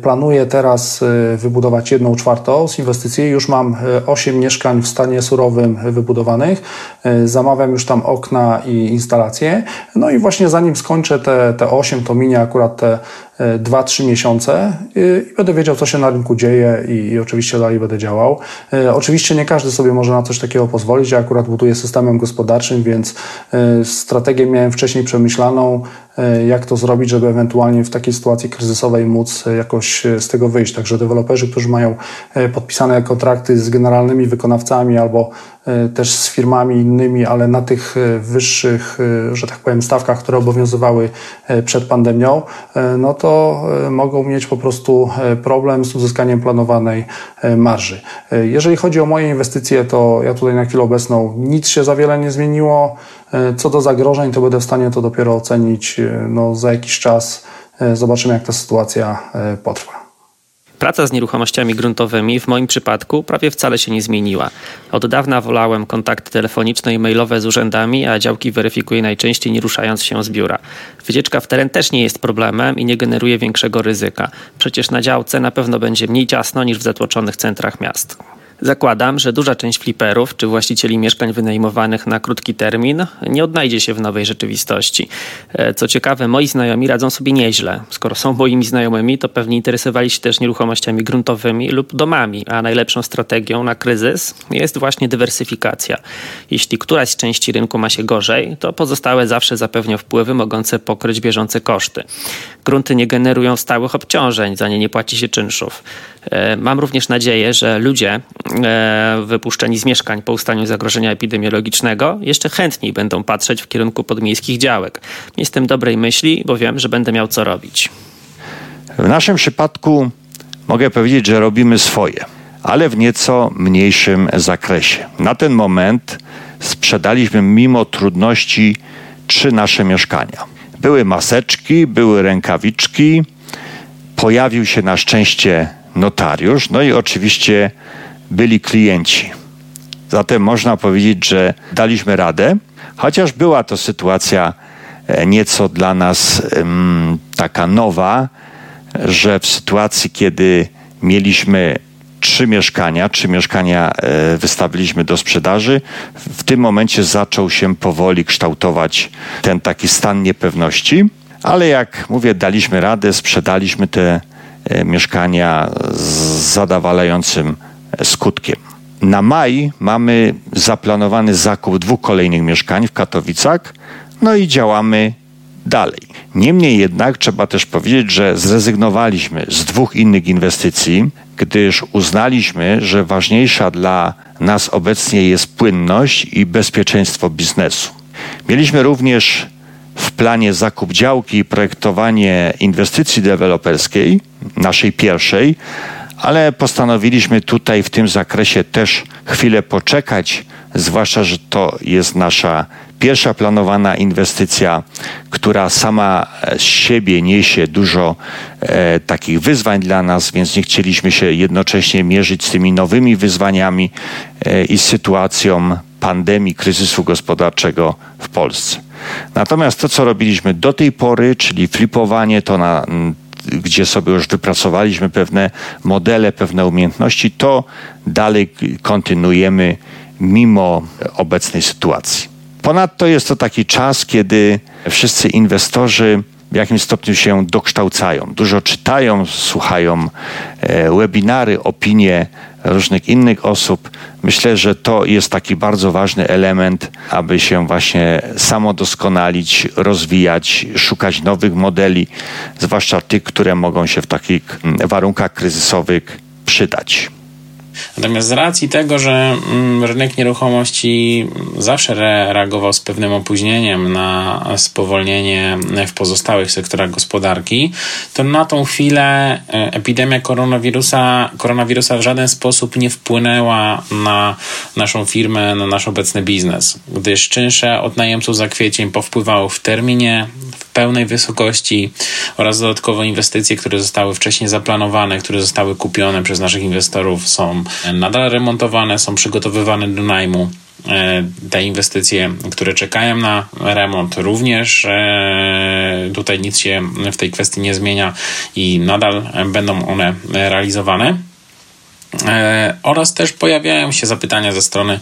planuję teraz wybudować jedną czwartą z inwestycji. Już mam 8 mieszkań w stanie surowym wybudowanych. Zamawiam już tam okna i instalacje. No i właśnie zanim skończę te, te 8, to minie akurat te 2-3 miesiące i będę wiedział, co się na rynku dzieje i, i, oczywiście dalej będę działał. E, oczywiście nie każdy sobie może na coś takiego pozwolić. Ja akurat buduję systemem gospodarczym, więc e, strategię miałem wcześniej przemyślaną, e, jak to zrobić, żeby ewentualnie w takiej sytuacji kryzysowej móc jakoś z tego wyjść. Także deweloperzy, którzy mają podpisane kontrakty z generalnymi wykonawcami albo też z firmami innymi, ale na tych wyższych, że tak powiem, stawkach, które obowiązywały przed pandemią, no to to e, mogą mieć po prostu e, problem z uzyskaniem planowanej e, marży. Jeżeli chodzi o moje inwestycje, to ja tutaj na chwilę obecną nic się za wiele nie zmieniło. Co do zagrożeń, to będę w stanie to dopiero ocenić no, za jakiś czas. Zobaczymy, jak ta sytuacja potrwa. Praca z nieruchomościami gruntowymi w moim przypadku prawie wcale się nie zmieniła. Od dawna wolałem kontakty telefoniczne i mailowe z urzędami, a działki weryfikuję najczęściej nie ruszając się z biura. Wycieczka w teren też nie jest problemem i nie generuje większego ryzyka. Przecież na działce na pewno będzie mniej ciasno niż w zatłoczonych centrach miast. Zakładam, że duża część fliperów czy właścicieli mieszkań wynajmowanych na krótki termin nie odnajdzie się w nowej rzeczywistości. E, co ciekawe, moi znajomi radzą sobie nieźle. Skoro są moimi znajomymi, to pewnie interesowali się też nieruchomościami gruntowymi lub domami, a najlepszą strategią na kryzys jest właśnie dywersyfikacja. Jeśli któraś z części rynku ma się gorzej, to pozostałe zawsze zapewnią wpływy mogące pokryć bieżące koszty. Grunty nie generują stałych obciążeń, za nie nie płaci się czynszów. E, mam również nadzieję, że ludzie e, wypuszczeni z mieszkań po ustaniu zagrożenia epidemiologicznego jeszcze chętniej będą patrzeć w kierunku podmiejskich działek. Jestem dobrej myśli, bo wiem, że będę miał co robić. W naszym przypadku mogę powiedzieć, że robimy swoje, ale w nieco mniejszym zakresie. Na ten moment sprzedaliśmy mimo trudności trzy nasze mieszkania. Były maseczki, były rękawiczki, pojawił się na szczęście notariusz, no i oczywiście byli klienci. Zatem można powiedzieć, że daliśmy radę, chociaż była to sytuacja e, nieco dla nas um, taka nowa, że w sytuacji, kiedy mieliśmy trzy mieszkania, trzy mieszkania e, wystawiliśmy do sprzedaży, w tym momencie zaczął się powoli kształtować ten taki stan niepewności, ale jak mówię, daliśmy radę, sprzedaliśmy te mieszkania z zadowalającym skutkiem. Na maj mamy zaplanowany zakup dwóch kolejnych mieszkań w Katowicach, no i działamy dalej. Niemniej jednak trzeba też powiedzieć, że zrezygnowaliśmy z dwóch innych inwestycji, gdyż uznaliśmy, że ważniejsza dla nas obecnie jest płynność i bezpieczeństwo biznesu. Mieliśmy również w planie zakup działki i projektowanie inwestycji deweloperskiej, naszej pierwszej, ale postanowiliśmy tutaj w tym zakresie też chwilę poczekać zwłaszcza, że to jest nasza pierwsza planowana inwestycja, która sama z siebie niesie dużo e, takich wyzwań dla nas, więc nie chcieliśmy się jednocześnie mierzyć z tymi nowymi wyzwaniami e, i sytuacją pandemii, kryzysu gospodarczego w Polsce. Natomiast to, co robiliśmy do tej pory, czyli flipowanie to na gdzie sobie już wypracowaliśmy pewne modele, pewne umiejętności, to dalej kontynuujemy mimo obecnej sytuacji. Ponadto jest to taki czas, kiedy wszyscy inwestorzy w jakimś stopniu się dokształcają. Dużo czytają, słuchają e, webinary, opinie różnych innych osób. Myślę, że to jest taki bardzo ważny element, aby się właśnie samodoskonalić, rozwijać, szukać nowych modeli, zwłaszcza tych, które mogą się w takich warunkach kryzysowych przydać. Natomiast z racji tego, że mm, rynek nieruchomości zawsze reagował z pewnym opóźnieniem na spowolnienie w pozostałych sektorach gospodarki, to na tą chwilę e, epidemia koronawirusa, koronawirusa w żaden sposób nie wpłynęła na naszą firmę, na nasz obecny biznes, gdyż czynsze od najemców za kwiecień powpływały w terminie, pełnej wysokości oraz dodatkowo inwestycje, które zostały wcześniej zaplanowane, które zostały kupione przez naszych inwestorów są nadal remontowane, są przygotowywane do najmu. E, te inwestycje, które czekają na remont, również e, tutaj nic się w tej kwestii nie zmienia i nadal będą one realizowane. E, oraz też pojawiają się zapytania ze strony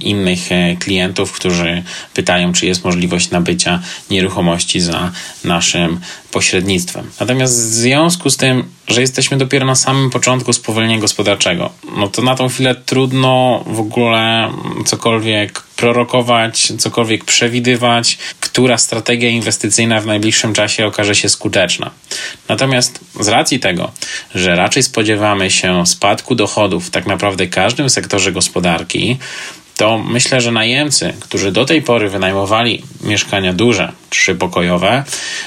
innych klientów, którzy pytają, czy jest możliwość nabycia nieruchomości za naszym pośrednictwem. Natomiast w związku z tym, że jesteśmy dopiero na samym początku spowolnienia gospodarczego, no to na tą chwilę trudno w ogóle cokolwiek prorokować, cokolwiek przewidywać, która strategia inwestycyjna w najbliższym czasie okaże się skuteczna. Natomiast z racji tego, że raczej spodziewamy się spadku dochodów w tak naprawdę każdym sektorze gospodarki, to myślę, że najemcy, którzy do tej pory wynajmowali mieszkania duże, trzypokojowe,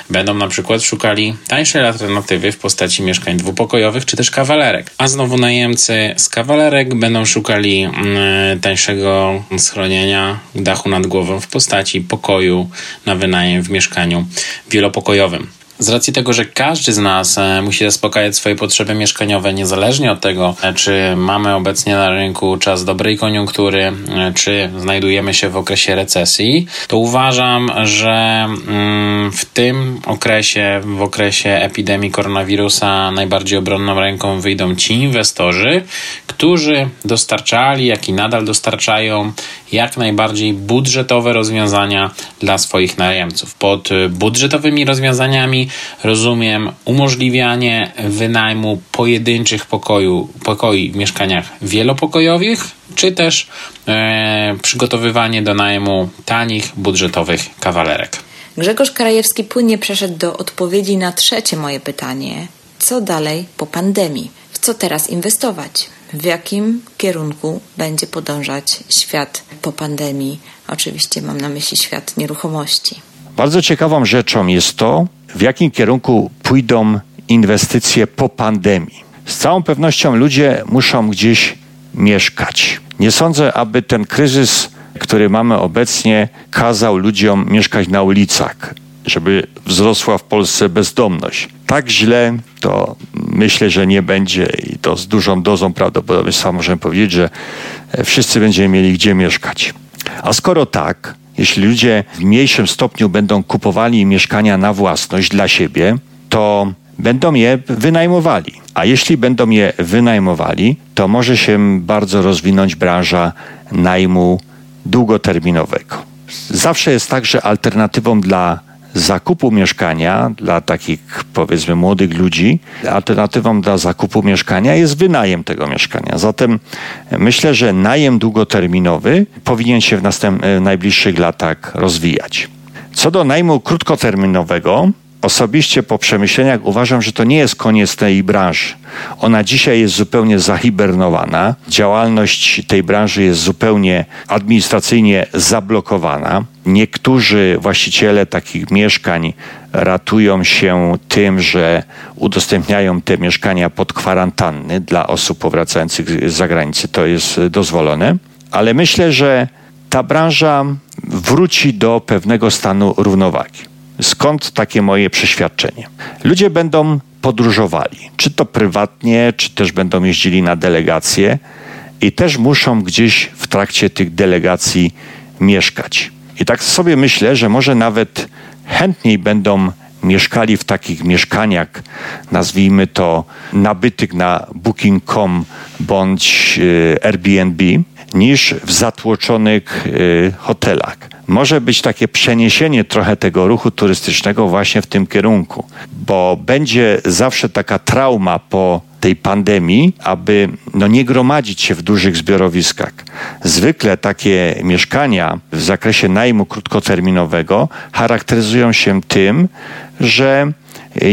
będą na przykład szukali tańszej alternatywy w postaci mieszkań dwupokojowych czy też kawalerek. A znowu najemcy z kawalerek będą szukali mm, tańszego schronienia, dachu nad głową w postaci pokoju na wynajem w mieszkaniu wielopokojowym. Z racji tego, że każdy z nas e, musi zaspokajać swoje potrzeby mieszkaniowe, niezależnie od tego, e, czy mamy obecnie na rynku czas dobrej koniunktury, e, czy znajdujemy się w okresie recesji, to uważam, że mm, w tym okresie, w okresie epidemii koronawirusa, najbardziej obronną ręką wyjdą ci inwestorzy, którzy dostarczali, jak i nadal dostarczają jak najbardziej budżetowe rozwiązania dla swoich najemców. Pod budżetowymi rozwiązaniami rozumiem umożliwianie wynajmu pojedynczych pokoju, pokoi w mieszkaniach wielopokojowych, czy też e, przygotowywanie do najmu tanich, budżetowych kawalerek. Grzegorz Krajewski płynnie przeszedł do odpowiedzi na trzecie moje pytanie. Co dalej po pandemii? W co teraz inwestować? W jakim kierunku będzie podążać świat po pandemii? Oczywiście mam na myśli świat nieruchomości. Bardzo ciekawą rzeczą jest to, w jakim kierunku pójdą inwestycje po pandemii. Z całą pewnością ludzie muszą gdzieś mieszkać. Nie sądzę, aby ten kryzys, który mamy obecnie, kazał ludziom mieszkać na ulicach, żeby wzrosła w Polsce bezdomność. Tak źle to myślę, że nie będzie i to z dużą dozą prawdopodobieństwa możemy powiedzieć, że wszyscy będziemy mieli gdzie mieszkać. A skoro tak, jeśli ludzie w mniejszym stopniu będą kupowali mieszkania na własność dla siebie, to będą je wynajmowali. A jeśli będą je wynajmowali, to może się bardzo rozwinąć branża najmu długoterminowego. Zawsze jest tak, że alternatywą dla zakupu mieszkania dla takich powiedzmy młodych ludzi, alternatywą dla zakupu mieszkania jest wynajem tego mieszkania. Zatem myślę, że najem długoterminowy powinien się w, następ- w najbliższych latach rozwijać. Co do najmu krótkoterminowego, Osobiście po przemyśleniach uważam, że to nie jest koniec tej branży. Ona dzisiaj jest zupełnie zahibernowana. Działalność tej branży jest zupełnie administracyjnie zablokowana. Niektórzy właściciele takich mieszkań ratują się tym, że udostępniają te mieszkania pod kwarantanny dla osób powracających z zagranicy. To jest dozwolone ale myślę, że ta branża wróci do pewnego stanu równowagi. Skąd takie moje przeświadczenie? Ludzie będą podróżowali, czy to prywatnie, czy też będą jeździli na delegacje i też muszą gdzieś w trakcie tych delegacji mieszkać. I tak sobie myślę, że może nawet chętniej będą mieszkali w takich mieszkaniach, nazwijmy to nabytych na booking.com bądź e, Airbnb, niż w zatłoczonych e, hotelach. Może być takie przeniesienie trochę tego ruchu turystycznego właśnie w tym kierunku, bo będzie zawsze taka trauma po tej pandemii, aby no, nie gromadzić się w dużych zbiorowiskach. Zwykle takie mieszkania w zakresie najmu krótkoterminowego charakteryzują się tym, że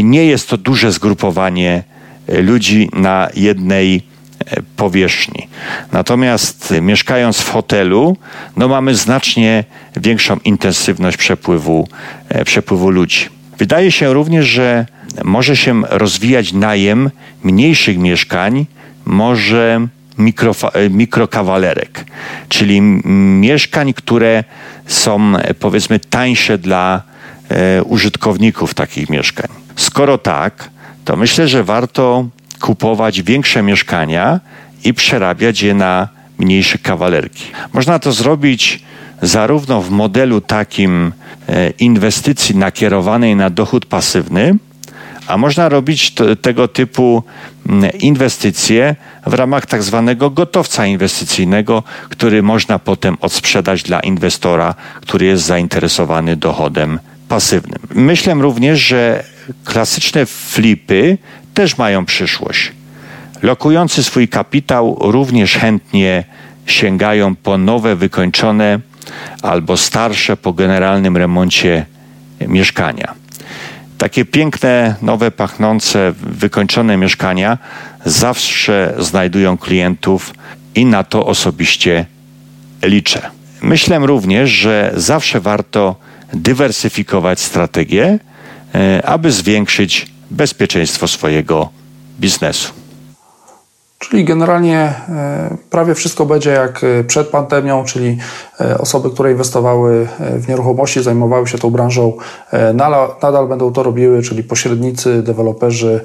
nie jest to duże zgrupowanie ludzi na jednej powierzchni. Natomiast mieszkając w hotelu, no mamy znacznie większą intensywność przepływu, e, przepływu ludzi. Wydaje się również, że może się rozwijać najem mniejszych mieszkań, może mikro, e, mikrokawalerek, czyli mieszkań, które są powiedzmy tańsze dla e, użytkowników takich mieszkań. Skoro tak, to myślę, że warto kupować większe mieszkania i przerabiać je na mniejsze kawalerki. Można to zrobić zarówno w modelu takim e, inwestycji nakierowanej na dochód pasywny, a można robić tego typu mm, inwestycje w ramach tak zwanego gotowca inwestycyjnego, który można potem odsprzedać dla inwestora, który jest zainteresowany dochodem pasywnym. Myślę również, że klasyczne flipy też mają przyszłość. Lokujący swój kapitał również chętnie sięgają po nowe, wykończone albo starsze po generalnym remoncie mieszkania. Takie piękne, nowe, pachnące, wykończone mieszkania zawsze znajdują klientów i na to osobiście liczę. Myślę również, że zawsze warto dywersyfikować strategię, e, aby zwiększyć bezpieczeństwo swojego biznesu. Czyli generalnie e, prawie wszystko będzie jak e, przed pandemią, czyli e, osoby, które inwestowały w nieruchomości, zajmowały się tą branżą, nadal będą to robiły, czyli pośrednicy, deweloperzy,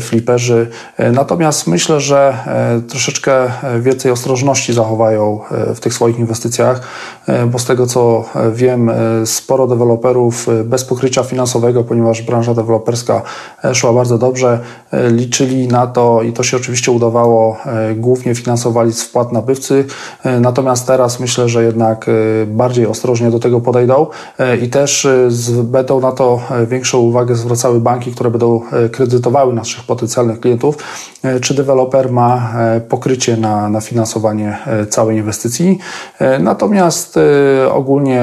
fliperzy. Natomiast myślę, że troszeczkę więcej ostrożności zachowają w tych swoich inwestycjach, bo z tego co wiem, sporo deweloperów bez pokrycia finansowego, ponieważ branża deweloperska szła bardzo dobrze, liczyli na to i to się oczywiście udawało E, głównie finansowali z wpłat nabywcy, e, natomiast teraz myślę, że jednak e, bardziej ostrożnie do tego podejdą. I też będą na to większą uwagę zwracały banki, które będą kredytowały naszych potencjalnych klientów, czy deweloper ma pokrycie na, na finansowanie całej inwestycji. Natomiast ogólnie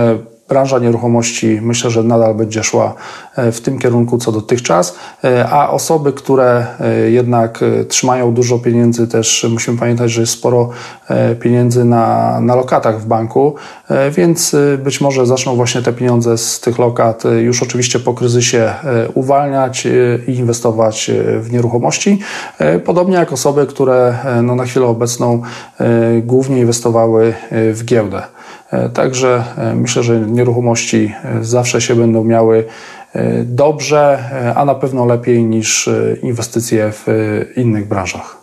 branża nieruchomości myślę, że nadal będzie szła e, w tym kierunku co dotychczas, e, a osoby, które e, jednak trzymają dużo pieniędzy, też musimy pamiętać, że jest sporo pieniędzy na, na lokatach w banku, więc być może zaczną właśnie te pieniądze z tych lokat już oczywiście po kryzysie uwalniać i inwestować w nieruchomości. Podobnie jak osoby, które no, na chwilę obecną głównie inwestowały w giełdę. E, także e, myślę, że nieruchomości e, zawsze się będą miały dobrze, a na pewno lepiej niż inwestycje w innych branżach.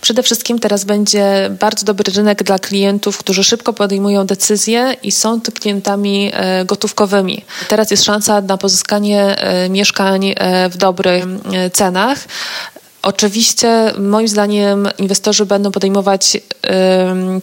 Przede wszystkim teraz będzie bardzo dobry rynek dla klientów, którzy szybko podejmują decyzje i są klientami gotówkowymi. Teraz jest szansa na pozyskanie mieszkań w dobrych cenach. Oczywiście, moim zdaniem, inwestorzy będą podejmować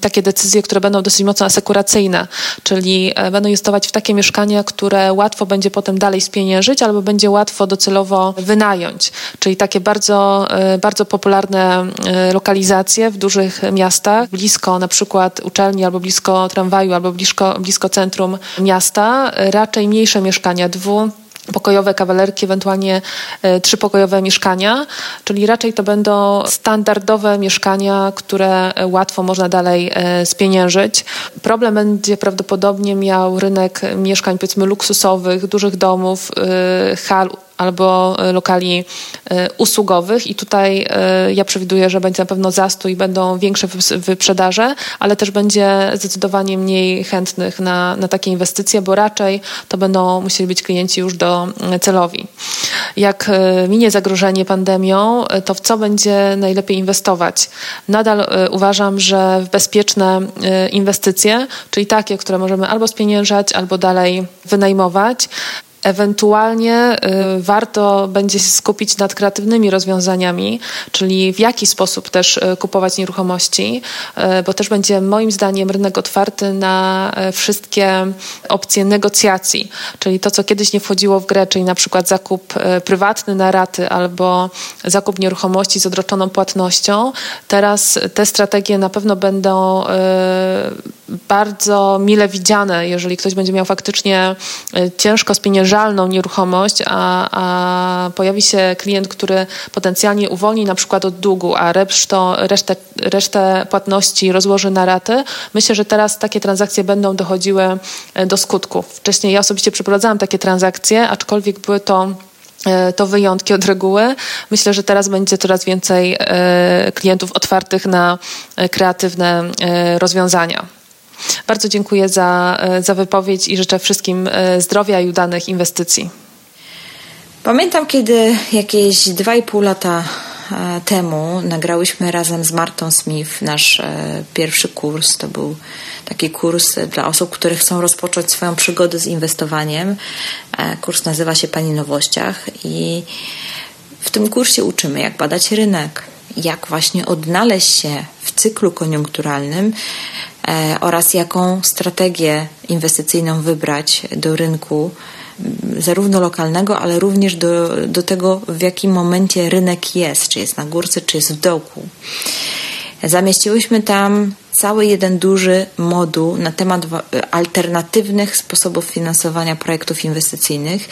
takie decyzje, które będą dosyć mocno asekuracyjne, czyli e, będą inwestować w takie mieszkania, które łatwo będzie potem dalej spieniężyć, albo będzie łatwo docelowo wynająć. Czyli takie bardzo, y, bardzo popularne y, lokalizacje w dużych miastach, blisko na przykład uczelni, albo blisko tramwaju, albo blisko, blisko centrum miasta, raczej mniejsze mieszkania, dwu pokojowe kawalerki, ewentualnie e, trzypokojowe mieszkania, czyli raczej to będą standardowe mieszkania, które łatwo można dalej e, spieniężyć. Problem będzie prawdopodobnie miał rynek mieszkań powiedzmy luksusowych, dużych domów, e, hal albo lokali usługowych i tutaj ja przewiduję, że będzie na pewno zastój, będą większe wyprzedaże, ale też będzie zdecydowanie mniej chętnych na, na takie inwestycje, bo raczej to będą musieli być klienci już do celowi. Jak minie zagrożenie pandemią, to w co będzie najlepiej inwestować? Nadal uważam, że w bezpieczne inwestycje, czyli takie, które możemy albo spieniężać, albo dalej wynajmować. Ewentualnie y, warto będzie się skupić nad kreatywnymi rozwiązaniami, czyli w jaki sposób też y, kupować nieruchomości, y, bo też będzie moim zdaniem rynek otwarty na wszystkie opcje negocjacji, czyli to, co kiedyś nie wchodziło w grę, czyli na przykład zakup prywatny na raty albo zakup nieruchomości z odroczoną płatnością. Teraz te strategie na pewno będą bardzo mile widziane, jeżeli ktoś będzie miał faktycznie ciężko spieniężać wymierzalną nieruchomość, a, a pojawi się klient, który potencjalnie uwolni na przykład od długu, a resztę, resztę, resztę płatności rozłoży na raty, myślę, że teraz takie transakcje będą dochodziły e, do skutku. Wcześniej ja osobiście przeprowadzałam takie transakcje, aczkolwiek były to e, to wyjątki od reguły. Myślę, że teraz będzie coraz więcej e, klientów otwartych na kreatywne rozwiązania. Bardzo dziękuję za, e, za wypowiedź i życzę wszystkim e, zdrowia i udanych inwestycji. Pamiętam, kiedy jakieś 2,5 lata e, temu nagrałyśmy razem z Martą Smith nasz pierwszy kurs. To był taki kurs dla osób, które chcą rozpocząć swoją przygodę z inwestowaniem. Kurs nazywa się Pani Nowościach i w tym kursie uczymy, jak badać rynek, jak właśnie odnaleźć się w cyklu koniunkturalnym e, oraz jaką strategię inwestycyjną wybrać do rynku, zarówno lokalnego, ale również do, do tego, w jakim momencie rynek jest, czy jest na górce, czy jest w dołku. Zamieściłyśmy tam cały jeden duży moduł na temat alternatywnych sposobów finansowania projektów inwestycyjnych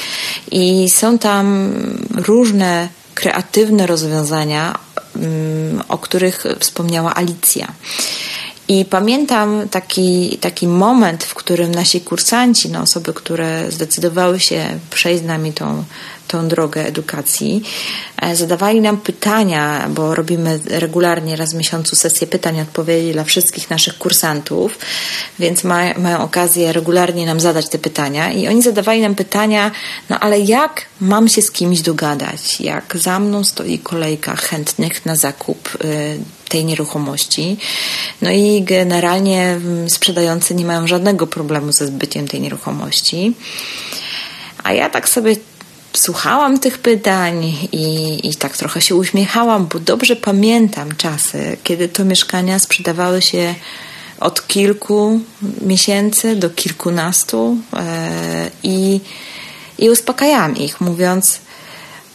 i są tam różne kreatywne rozwiązania, mm, o których wspomniała Alicja. I pamiętam taki, taki moment, w którym nasi kursanci, no osoby, które zdecydowały się przejść z nami tą, tą drogę edukacji, e, zadawali nam pytania, bo robimy regularnie raz w miesiącu sesję pytań odpowiedzi dla wszystkich naszych kursantów, więc ma, mają okazję regularnie nam zadać te pytania. I oni zadawali nam pytania, no ale jak mam się z kimś dogadać? Jak za mną stoi kolejka chętnych na zakup y, tej nieruchomości. No i generalnie mm, sprzedający nie mają żadnego problemu ze zbyciem tej nieruchomości. A ja tak sobie słuchałam tych pytań i, i tak trochę się uśmiechałam, bo dobrze pamiętam czasy, kiedy to mieszkania sprzedawały się od kilku miesięcy do kilkunastu e, i, i uspokajałam ich, mówiąc: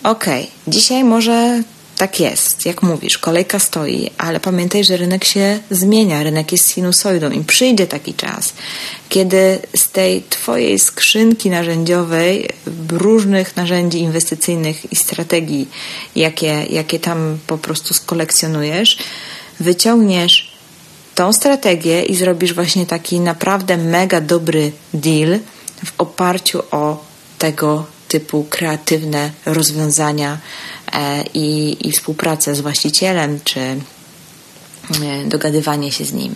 OK, dzisiaj może tak jest, jak mówisz, kolejka stoi, ale pamiętaj, że rynek się zmienia, rynek jest sinusoidą i przyjdzie taki czas, kiedy z tej Twojej skrzynki narzędziowej, różnych narzędzi inwestycyjnych i strategii, jakie, jakie tam po prostu skolekcjonujesz, wyciągniesz tą strategię i zrobisz właśnie taki naprawdę mega dobry deal w oparciu o tego typu kreatywne rozwiązania i, i współpracę z właścicielem, czy e, dogadywanie się z nim.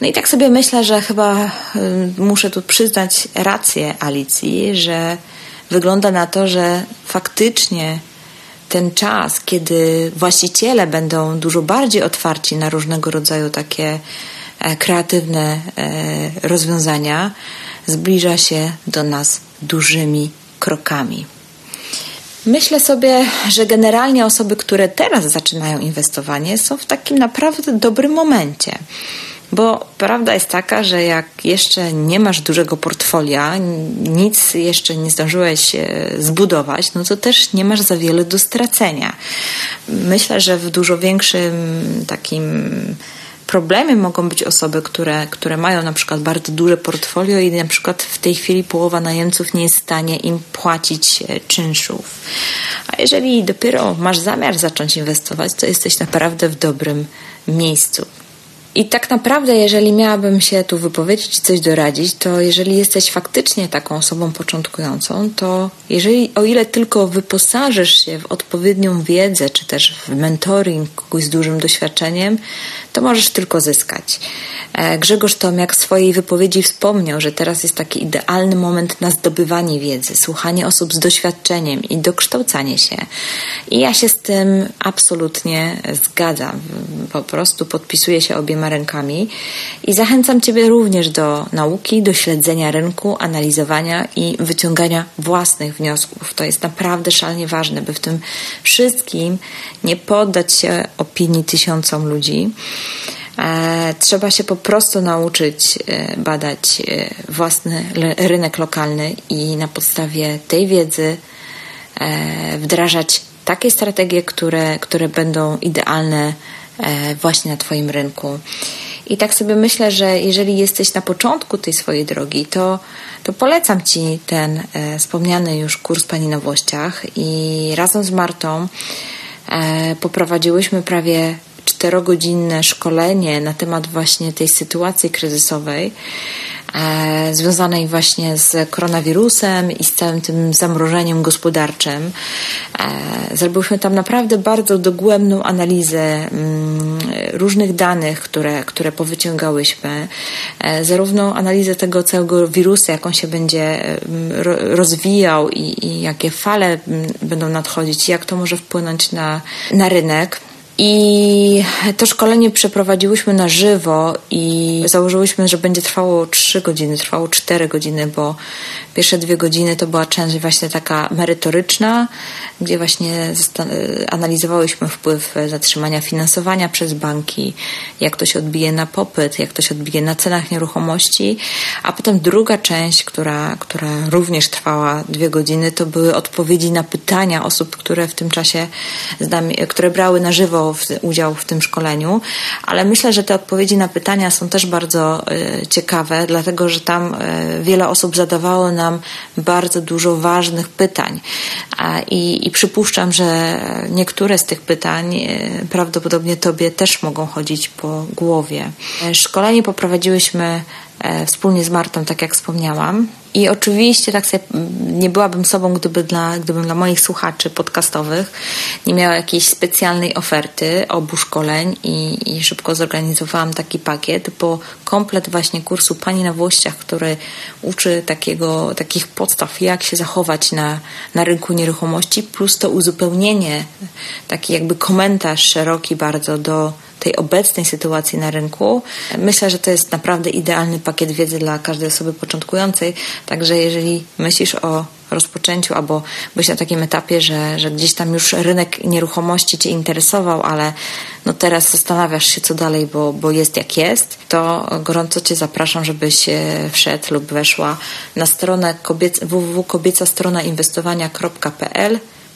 No i tak sobie myślę, że chyba e, muszę tu przyznać rację Alicji, że wygląda na to, że faktycznie ten czas, kiedy właściciele będą dużo bardziej otwarci na różnego rodzaju takie kreatywne rozwiązania, zbliża się do nas dużymi krokami. Myślę sobie, że generalnie osoby, które teraz zaczynają inwestowanie, są w takim naprawdę dobrym momencie. Bo prawda jest taka, że jak jeszcze nie masz dużego portfolia, nic jeszcze nie zdążyłeś e, zbudować, no to też nie masz za wiele do stracenia. Myślę, że w dużo większym takim Problemem mogą być osoby, które, które mają na przykład bardzo duże portfolio i na przykład w tej chwili połowa najemców nie jest w stanie im płacić e, czynszów. A jeżeli dopiero masz zamiar zacząć inwestować, to jesteś naprawdę w dobrym miejscu. I tak naprawdę, jeżeli miałabym się tu wypowiedzieć, coś doradzić, to jeżeli jesteś faktycznie taką osobą początkującą, to jeżeli, o ile tylko wyposażysz się w odpowiednią wiedzę, czy też w mentoring kogoś z dużym doświadczeniem, to możesz tylko zyskać. E, Grzegorz Tomiak w swojej wypowiedzi wspomniał, że teraz jest taki idealny moment na zdobywanie wiedzy, słuchanie osób z doświadczeniem i dokształcanie się. I ja się z tym absolutnie zgadzam. Po prostu podpisuję się obiema rękami i zachęcam Ciebie również do nauki, do śledzenia rynku, analizowania i wyciągania własnych wniosków. To jest naprawdę szalenie ważne, by w tym wszystkim nie poddać się opinii tysiącom ludzi. E, trzeba się po prostu nauczyć e, badać e, własny rynek lokalny i na podstawie tej wiedzy wdrażać takie strategie, które, które będą idealne właśnie na Twoim rynku. I tak sobie myślę, że jeżeli jesteś na początku tej swojej drogi, to, to polecam Ci ten wspomniany już kurs Pani na Włościach i razem z Martą poprowadziłyśmy prawie czterogodzinne szkolenie na temat właśnie tej sytuacji kryzysowej e, związanej właśnie z koronawirusem i z całym tym zamrożeniem gospodarczym. E, zrobiłyśmy tam naprawdę bardzo dogłębną analizę mm, różnych danych, które, które powyciągałyśmy, e, zarówno analizę tego całego wirusa, jak on się będzie mm, rozwijał i, i jakie fale mm, będą nadchodzić, jak to może wpłynąć na, na rynek. I to szkolenie przeprowadziłyśmy na żywo i założyłyśmy, że będzie trwało 3 godziny, trwało 4 godziny, bo pierwsze dwie godziny to była część właśnie taka merytoryczna, gdzie właśnie analizowałyśmy wpływ zatrzymania finansowania przez banki, jak to się odbije na popyt, jak to się odbije na cenach nieruchomości, a potem druga część, która, która również trwała dwie godziny, to były odpowiedzi na pytania osób, które w tym czasie, które brały na żywo w, udział w tym szkoleniu, ale myślę, że te odpowiedzi na pytania są też bardzo y, ciekawe, dlatego że tam y, wiele osób zadawało nam bardzo dużo ważnych pytań i, i przypuszczam, że niektóre z tych pytań y, prawdopodobnie Tobie też mogą chodzić po głowie. Szkolenie poprowadziłyśmy wspólnie z Martą, tak jak wspomniałam. I oczywiście tak sobie nie byłabym sobą, gdyby dla, gdybym dla moich słuchaczy podcastowych nie miała jakiejś specjalnej oferty obu szkoleń i, i szybko zorganizowałam taki pakiet, bo komplet właśnie kursu Pani na Włościach, który uczy takiego, takich podstaw, jak się zachować na, na rynku nieruchomości, plus to uzupełnienie, taki jakby komentarz szeroki bardzo do tej obecnej sytuacji na rynku. Myślę, że to jest naprawdę idealny pakiet wiedzy dla każdej osoby początkującej. Także jeżeli myślisz o rozpoczęciu albo byś na takim etapie, że, że gdzieś tam już rynek nieruchomości Cię interesował, ale no teraz zastanawiasz się co dalej, bo, bo jest jak jest, to gorąco Cię zapraszam, żebyś wszedł lub weszła na stronę kobiec,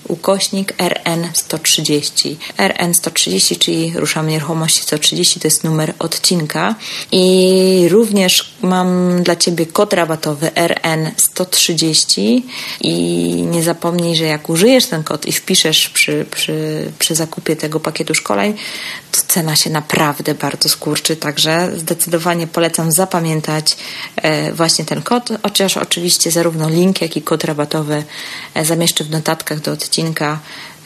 ukośnik RN130. RN130, czyli ruszamy nieruchomości 130, to jest numer odcinka. I również mam dla Ciebie kod rabatowy RN130 i nie zapomnij, że jak użyjesz ten kod i wpiszesz przy, przy, przy zakupie tego pakietu szkoleń, to cena się naprawdę bardzo skurczy, także zdecydowanie polecam zapamiętać e, właśnie ten kod, chociaż oczywiście zarówno link, jak i kod rabatowy e, zamieszczę w notatkach do odcinka.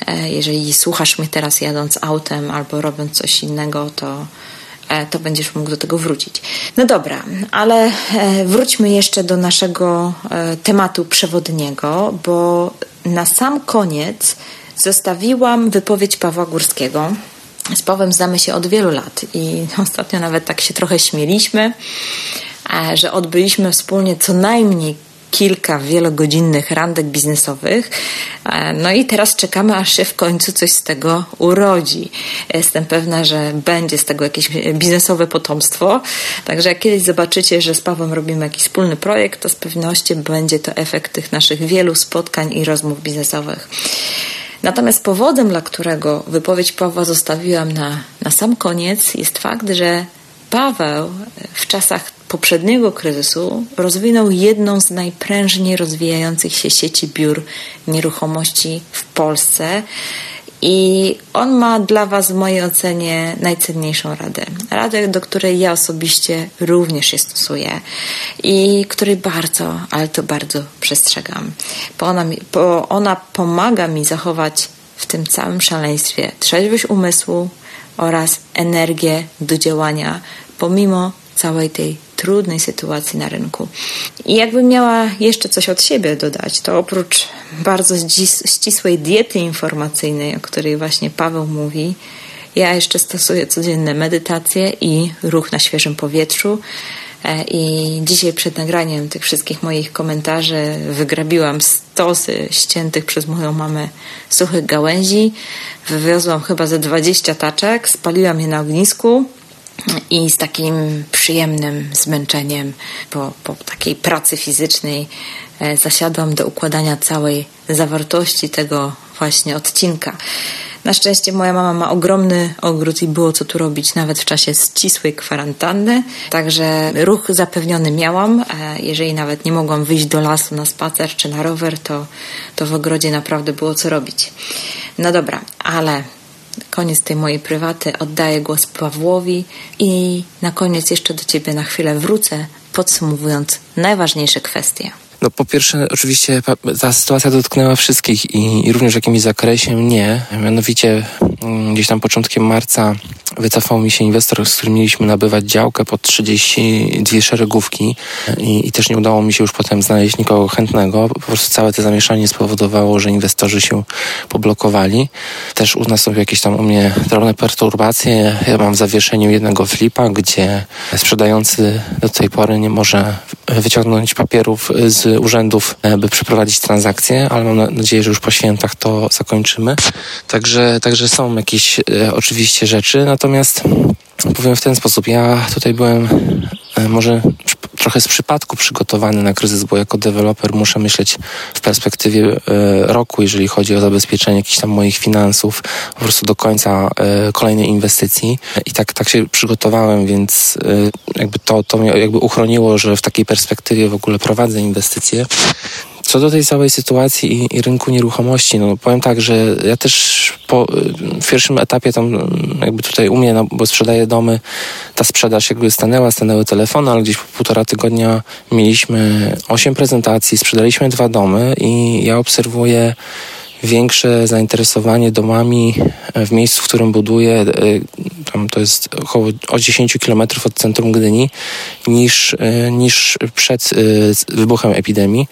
E, jeżeli słuchasz mnie teraz jadąc autem albo robiąc coś innego, to to będziesz mógł do tego wrócić. No dobra, ale wróćmy jeszcze do naszego tematu przewodniego, bo na sam koniec zostawiłam wypowiedź Pawła Górskiego, z Pawłem znamy się od wielu lat i ostatnio nawet tak się trochę śmieliśmy, e, że odbyliśmy wspólnie co najmniej kilka wielogodzinnych randek biznesowych. E, no i teraz czekamy, aż się w końcu coś z tego urodzi. Jestem pewna, że będzie z tego jakieś biznesowe potomstwo. Także jak kiedyś zobaczycie, że z Pawłem robimy jakiś wspólny projekt, to z pewnością będzie to efekt tych naszych wielu spotkań i rozmów biznesowych. Natomiast powodem, dla którego wypowiedź Pawła zostawiłam na, na sam koniec, jest fakt, że Paweł w czasach poprzedniego kryzysu rozwinął jedną z najprężniej rozwijających się sieci biur nieruchomości w Polsce I on ma dla Was w mojej ocenie najcenniejszą radę. Radę, do której ja osobiście również się stosuję i której bardzo, ale to bardzo przestrzegam. Bo ona, bo ona pomaga mi zachować w tym całym szaleństwie trzeźwość umysłu oraz energię do działania, pomimo całej tej trudnej sytuacji na rynku. I jakbym miała jeszcze coś od siebie dodać, to oprócz bardzo ścisłej diety informacyjnej, o której właśnie Paweł mówi, ja jeszcze stosuję codzienne medytacje i ruch na świeżym powietrzu. E, I dzisiaj przed nagraniem tych wszystkich moich komentarzy wygrabiłam stosy ściętych przez moją mamę suchych gałęzi. Wywiozłam chyba ze 20 taczek, spaliłam je na ognisku i z takim przyjemnym zmęczeniem po, po takiej pracy fizycznej e, zasiadłam do układania całej zawartości tego właśnie odcinka. Na szczęście moja mama ma ogromny ogród i było co tu robić nawet w czasie ścisłej kwarantanny, także ruch zapewniony miałam. Jeżeli nawet nie mogłam wyjść do lasu na spacer czy na rower, to, to w ogrodzie naprawdę było co robić. No dobra, ale koniec tej mojej prywaty, oddaję głos Pawłowi i na koniec jeszcze do Ciebie na chwilę wrócę, podsumowując najważniejsze kwestie. No po pierwsze, oczywiście ta sytuacja dotknęła wszystkich i, i również w jakimś zakresie mnie. Mianowicie mm, gdzieś tam początkiem marca wycofał mi się inwestor, z którym mieliśmy nabywać działkę pod 32 szeregówki i, i też nie udało mi się już potem znaleźć nikogo chętnego. Po prostu całe to zamieszanie spowodowało, że inwestorzy się poblokowali. Też u nas są jakieś tam u mnie drobne perturbacje. Ja mam w zawieszeniu jednego flipa, gdzie sprzedający do tej pory nie może wyciągnąć papierów z urzędów, e, by przeprowadzić transakcję, ale mam nadzieję, że już po świętach to zakończymy. Także, także są jakieś e, oczywiście rzeczy, natomiast powiem w ten sposób. Ja tutaj byłem e, może trochę z przypadku przygotowany na kryzys, bo jako deweloper muszę myśleć w perspektywie e, roku, jeżeli chodzi o zabezpieczenie jakichś tam moich finansów, po prostu do końca e, kolejnej inwestycji. I tak, tak się przygotowałem, więc jakby to, to mnie jakby uchroniło, że w takiej perspektywie w ogóle prowadzę inwestycje. Co do tej całej sytuacji i, i, rynku nieruchomości, no powiem tak, że ja też po, w pierwszym etapie tam jakby tutaj u mnie, no, bo sprzedaję domy, ta sprzedaż jakby stanęła, stanęły telefony, ale gdzieś po półtora tygodnia mieliśmy osiem prezentacji, sprzedaliśmy dwa domy i ja obserwuję większe zainteresowanie domami w miejscu, w którym buduję, e, tam to jest około o 10 km od centrum Gdyni, niż, e, niż przed e, wybuchem epidemii.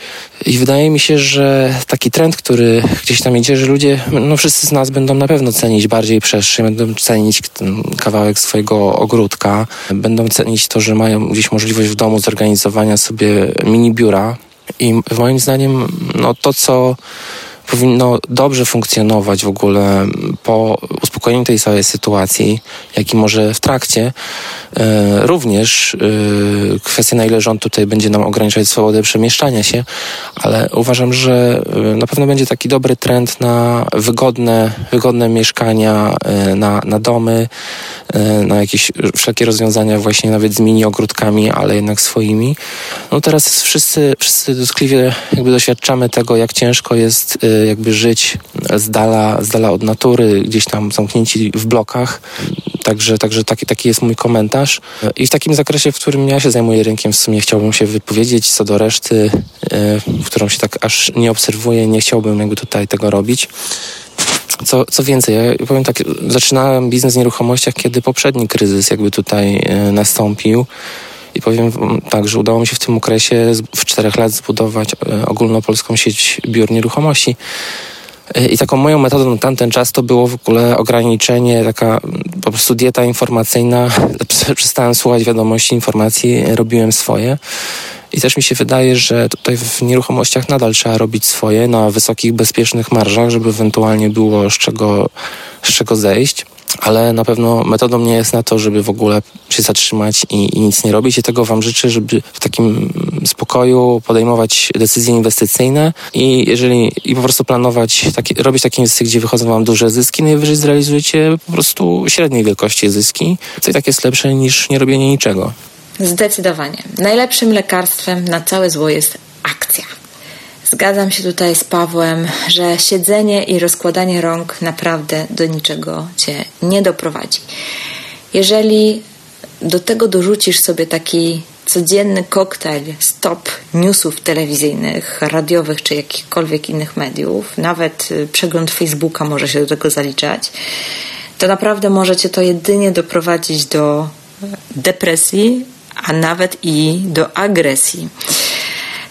I wydaje mi się, że taki trend, który gdzieś tam idzie, że ludzie, no wszyscy z nas będą na pewno cenić bardziej przestrzeń, będą cenić ten kawałek swojego ogródka, będą cenić to, że mają gdzieś możliwość w domu zorganizowania sobie mini biura. I moim zdaniem, no to, co powinno dobrze funkcjonować w ogóle po uspokojeniu tej całej sytuacji, jak i może w trakcie. E, również e, kwestia, na ile rząd tutaj będzie nam ograniczać swobodę przemieszczania się, ale uważam, że e, na pewno będzie taki dobry trend na wygodne, wygodne mieszkania, na, na domy, na jakieś wszelkie rozwiązania właśnie nawet z mini ogródkami, ale jednak swoimi. No teraz wszyscy, wszyscy dotkliwie jakby doświadczamy tego, jak ciężko jest jakby żyć z dala, z dala od natury, gdzieś tam zamknięci w blokach. Także, także taki, taki jest mój komentarz. I w takim zakresie, w którym ja się zajmuję rynkiem, w sumie chciałbym się wypowiedzieć. Co do reszty, e, w którą się tak aż nie obserwuję, nie chciałbym jakby tutaj tego robić. Co, co więcej, ja powiem tak, zaczynałem biznes w nieruchomościach, kiedy poprzedni kryzys jakby tutaj e, nastąpił. I powiem tak, że udało mi się w tym okresie w czterech lat zbudować e, ogólnopolską sieć biur nieruchomości. E, I taką moją metodą na tamten czas to było w ogóle ograniczenie, taka po prostu dieta informacyjna. Przestałem słuchać wiadomości, informacji, robiłem swoje. I też mi się wydaje, że tutaj w nieruchomościach nadal trzeba robić swoje na wysokich, bezpiecznych marżach, żeby ewentualnie było z czego, z czego zejść ale na pewno metodą nie jest na to, żeby w ogóle się zatrzymać i, i, nic nie robić. I tego Wam życzę, żeby w takim spokoju podejmować decyzje inwestycyjne i jeżeli i po prostu planować, robić takie inwestycje, gdzie wychodzą Wam duże zyski, najwyżej zrealizujecie po prostu średniej wielkości zyski, co i tak jest lepsze niż nie robienie niczego. Zdecydowanie. Najlepszym lekarstwem na całe zło jest akcja. Zgadzam się tutaj z Pawłem, że siedzenie i rozkładanie rąk naprawdę do niczego cię nie doprowadzi. Jeżeli do tego dorzucisz sobie taki codzienny koktajl stop newsów telewizyjnych, radiowych czy jakichkolwiek innych mediów, nawet y, przegląd Facebooka może się do tego zaliczać, to naprawdę możecie to jedynie doprowadzić do depresji, a nawet i do agresji.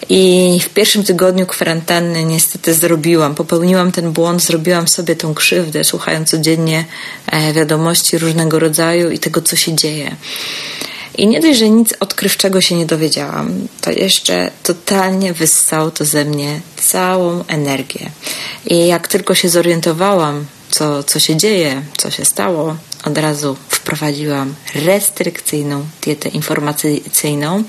I w pierwszym tygodniu kwarantanny niestety zrobiłam, popełniłam ten błąd, zrobiłam sobie tą krzywdę, słuchając codziennie e, wiadomości różnego rodzaju i tego, co się dzieje. I nie dość, że nic odkrywczego się nie dowiedziałam, to jeszcze totalnie wyssało to ze mnie całą energię. I jak tylko się zorientowałam, co, co się dzieje, co się stało, od razu wprowadziłam restrykcyjną dietę informacyjną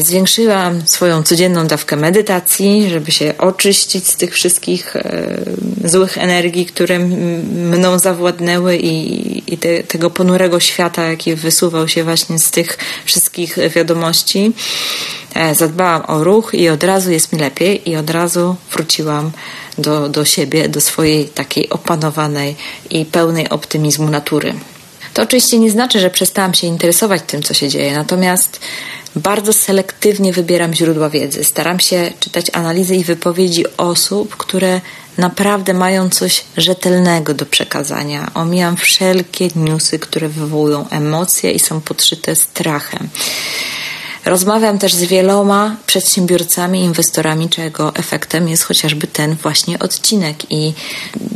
zwiększyłam swoją codzienną dawkę medytacji, żeby się oczyścić z tych wszystkich e, złych energii, które mną zawładnęły i, i te, tego ponurego świata, jaki wysuwał się właśnie z tych wszystkich wiadomości. E, zadbałam o ruch i od razu jest mi lepiej i od razu wróciłam do, do siebie, do swojej takiej opanowanej i pełnej optymizmu natury. To oczywiście nie znaczy, że przestałam się interesować tym, co się dzieje, natomiast bardzo selektywnie wybieram źródła wiedzy. Staram się czytać analizy i wypowiedzi osób, które naprawdę mają coś rzetelnego do przekazania. Omijam wszelkie newsy, które wywołują emocje i są podszyte strachem. Rozmawiam też z wieloma przedsiębiorcami, inwestorami, czego efektem jest chociażby ten właśnie odcinek. I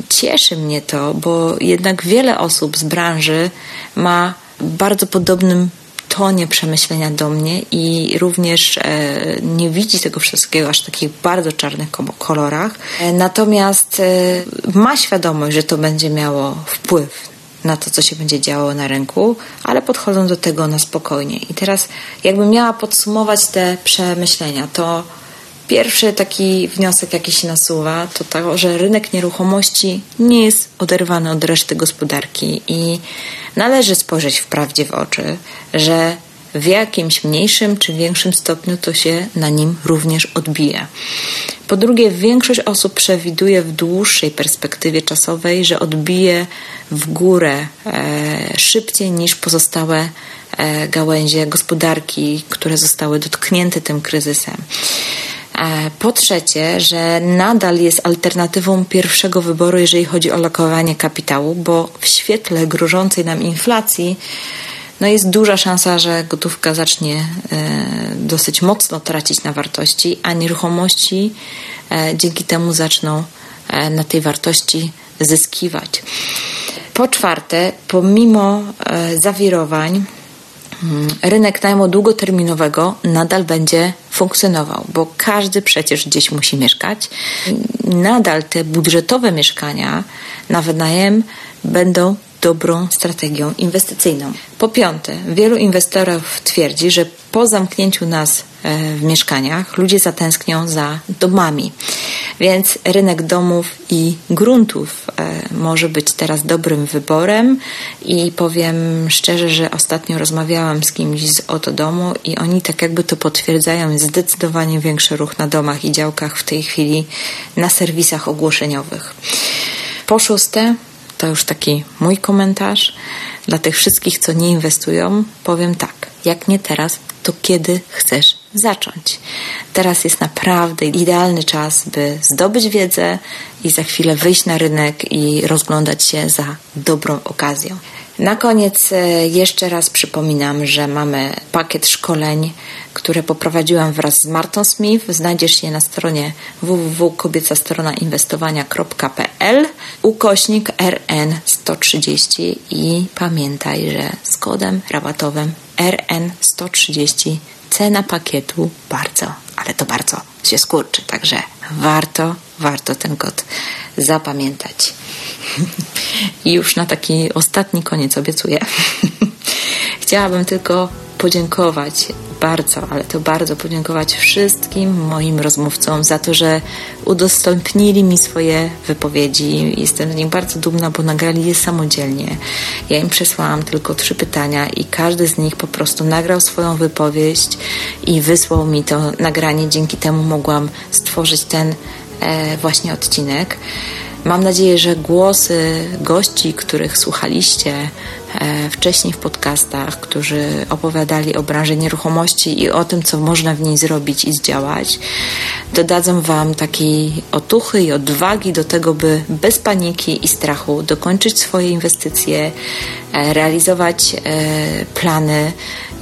cieszy mnie to, bo jednak wiele osób z branży ma bardzo podobnym tonie przemyślenia do mnie i również e, nie widzi tego wszystkiego aż w takich bardzo czarnych kolorach. E, natomiast e, ma świadomość, że to będzie miało wpływ na to, co się będzie działo na rynku, ale podchodzą do tego na spokojnie. I teraz, jakbym miała podsumować te przemyślenia, to pierwszy taki wniosek, jaki się nasuwa, to to, że rynek nieruchomości nie jest oderwany od reszty gospodarki i należy spojrzeć wprawdzie w oczy, że w jakimś mniejszym czy większym stopniu to się na nim również odbije. Po drugie, większość osób przewiduje w dłuższej perspektywie czasowej, że odbije w górę e, szybciej niż pozostałe e, gałęzie gospodarki, które zostały dotknięte tym kryzysem. E, po trzecie, że nadal jest alternatywą pierwszego wyboru, jeżeli chodzi o lokowanie kapitału, bo w świetle grożącej nam inflacji no jest duża szansa, że gotówka zacznie e, dosyć mocno tracić na wartości, a nieruchomości e, dzięki temu zaczną na tej wartości zyskiwać. Po czwarte, pomimo zawirowań, Mm, rynek najmu długoterminowego nadal będzie funkcjonował, bo każdy przecież gdzieś musi mieszkać. Nadal te budżetowe mieszkania na wynajem będą dobrą strategią inwestycyjną. Po piąte, wielu inwestorów twierdzi, że po zamknięciu nas e, w mieszkaniach ludzie zatęsknią za domami. Więc rynek domów i gruntów e, może być teraz dobrym wyborem i powiem szczerze, że ostatnio rozmawiałam z kimś z Oto Domu i oni tak jakby to potwierdzają zdecydowanie większy ruch na domach i działkach w tej chwili na serwisach ogłoszeniowych. Po szóste, to już taki mój komentarz. Dla tych wszystkich, co nie inwestują, powiem tak: jak nie teraz, to kiedy chcesz zacząć? Teraz jest naprawdę idealny czas, by zdobyć wiedzę i za chwilę wyjść na rynek i rozglądać się za dobrą okazją. Na koniec e, jeszcze raz przypominam, że mamy pakiet szkoleń, które poprowadziłam wraz z Martą Smith. Znajdziesz je na stronie www.kobiecastrona.inwestowania.pl ukośnik RN130 i pamiętaj, że z kodem rabatowym RN130 cena pakietu bardzo, ale to bardzo się skurczy, także warto, warto ten kod zapamiętać. I już na taki ostatni koniec obiecuję. Chciałabym tylko podziękować bardzo, ale to bardzo podziękować wszystkim moim rozmówcom za to, że udostępnili mi swoje wypowiedzi. Jestem z nich bardzo dumna, bo nagrali je samodzielnie. Ja im przesłałam tylko trzy pytania i każdy z nich po prostu nagrał swoją wypowiedź i wysłał mi to nagranie. Dzięki temu mogłam stworzyć ten e, właśnie odcinek. Mam nadzieję, że głosy gości, których słuchaliście wcześniej w podcastach, którzy opowiadali o branży nieruchomości i o tym, co można w niej zrobić i zdziałać, dodadzą Wam takiej otuchy i odwagi do tego, by bez paniki i strachu dokończyć swoje inwestycje, e, realizować e, plany,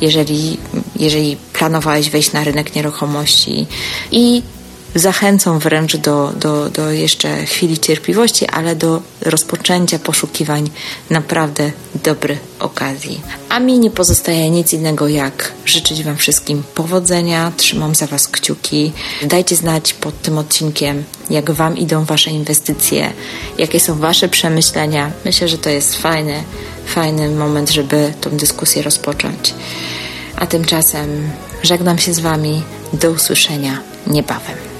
jeżeli, jeżeli planowałeś wejść na rynek nieruchomości. I zachęcą wręcz do, do, do jeszcze chwili cierpliwości, ale do rozpoczęcia poszukiwań naprawdę dobrych okazji. A mi nie pozostaje nic innego jak życzyć Wam wszystkim powodzenia, trzymam za Was kciuki. Dajcie znać pod tym odcinkiem, jak Wam idą Wasze inwestycje, jakie są Wasze przemyślenia. Myślę, że to jest fajny, fajny moment, żeby tą dyskusję rozpocząć. A tymczasem żegnam się z Wami. Do usłyszenia niebawem.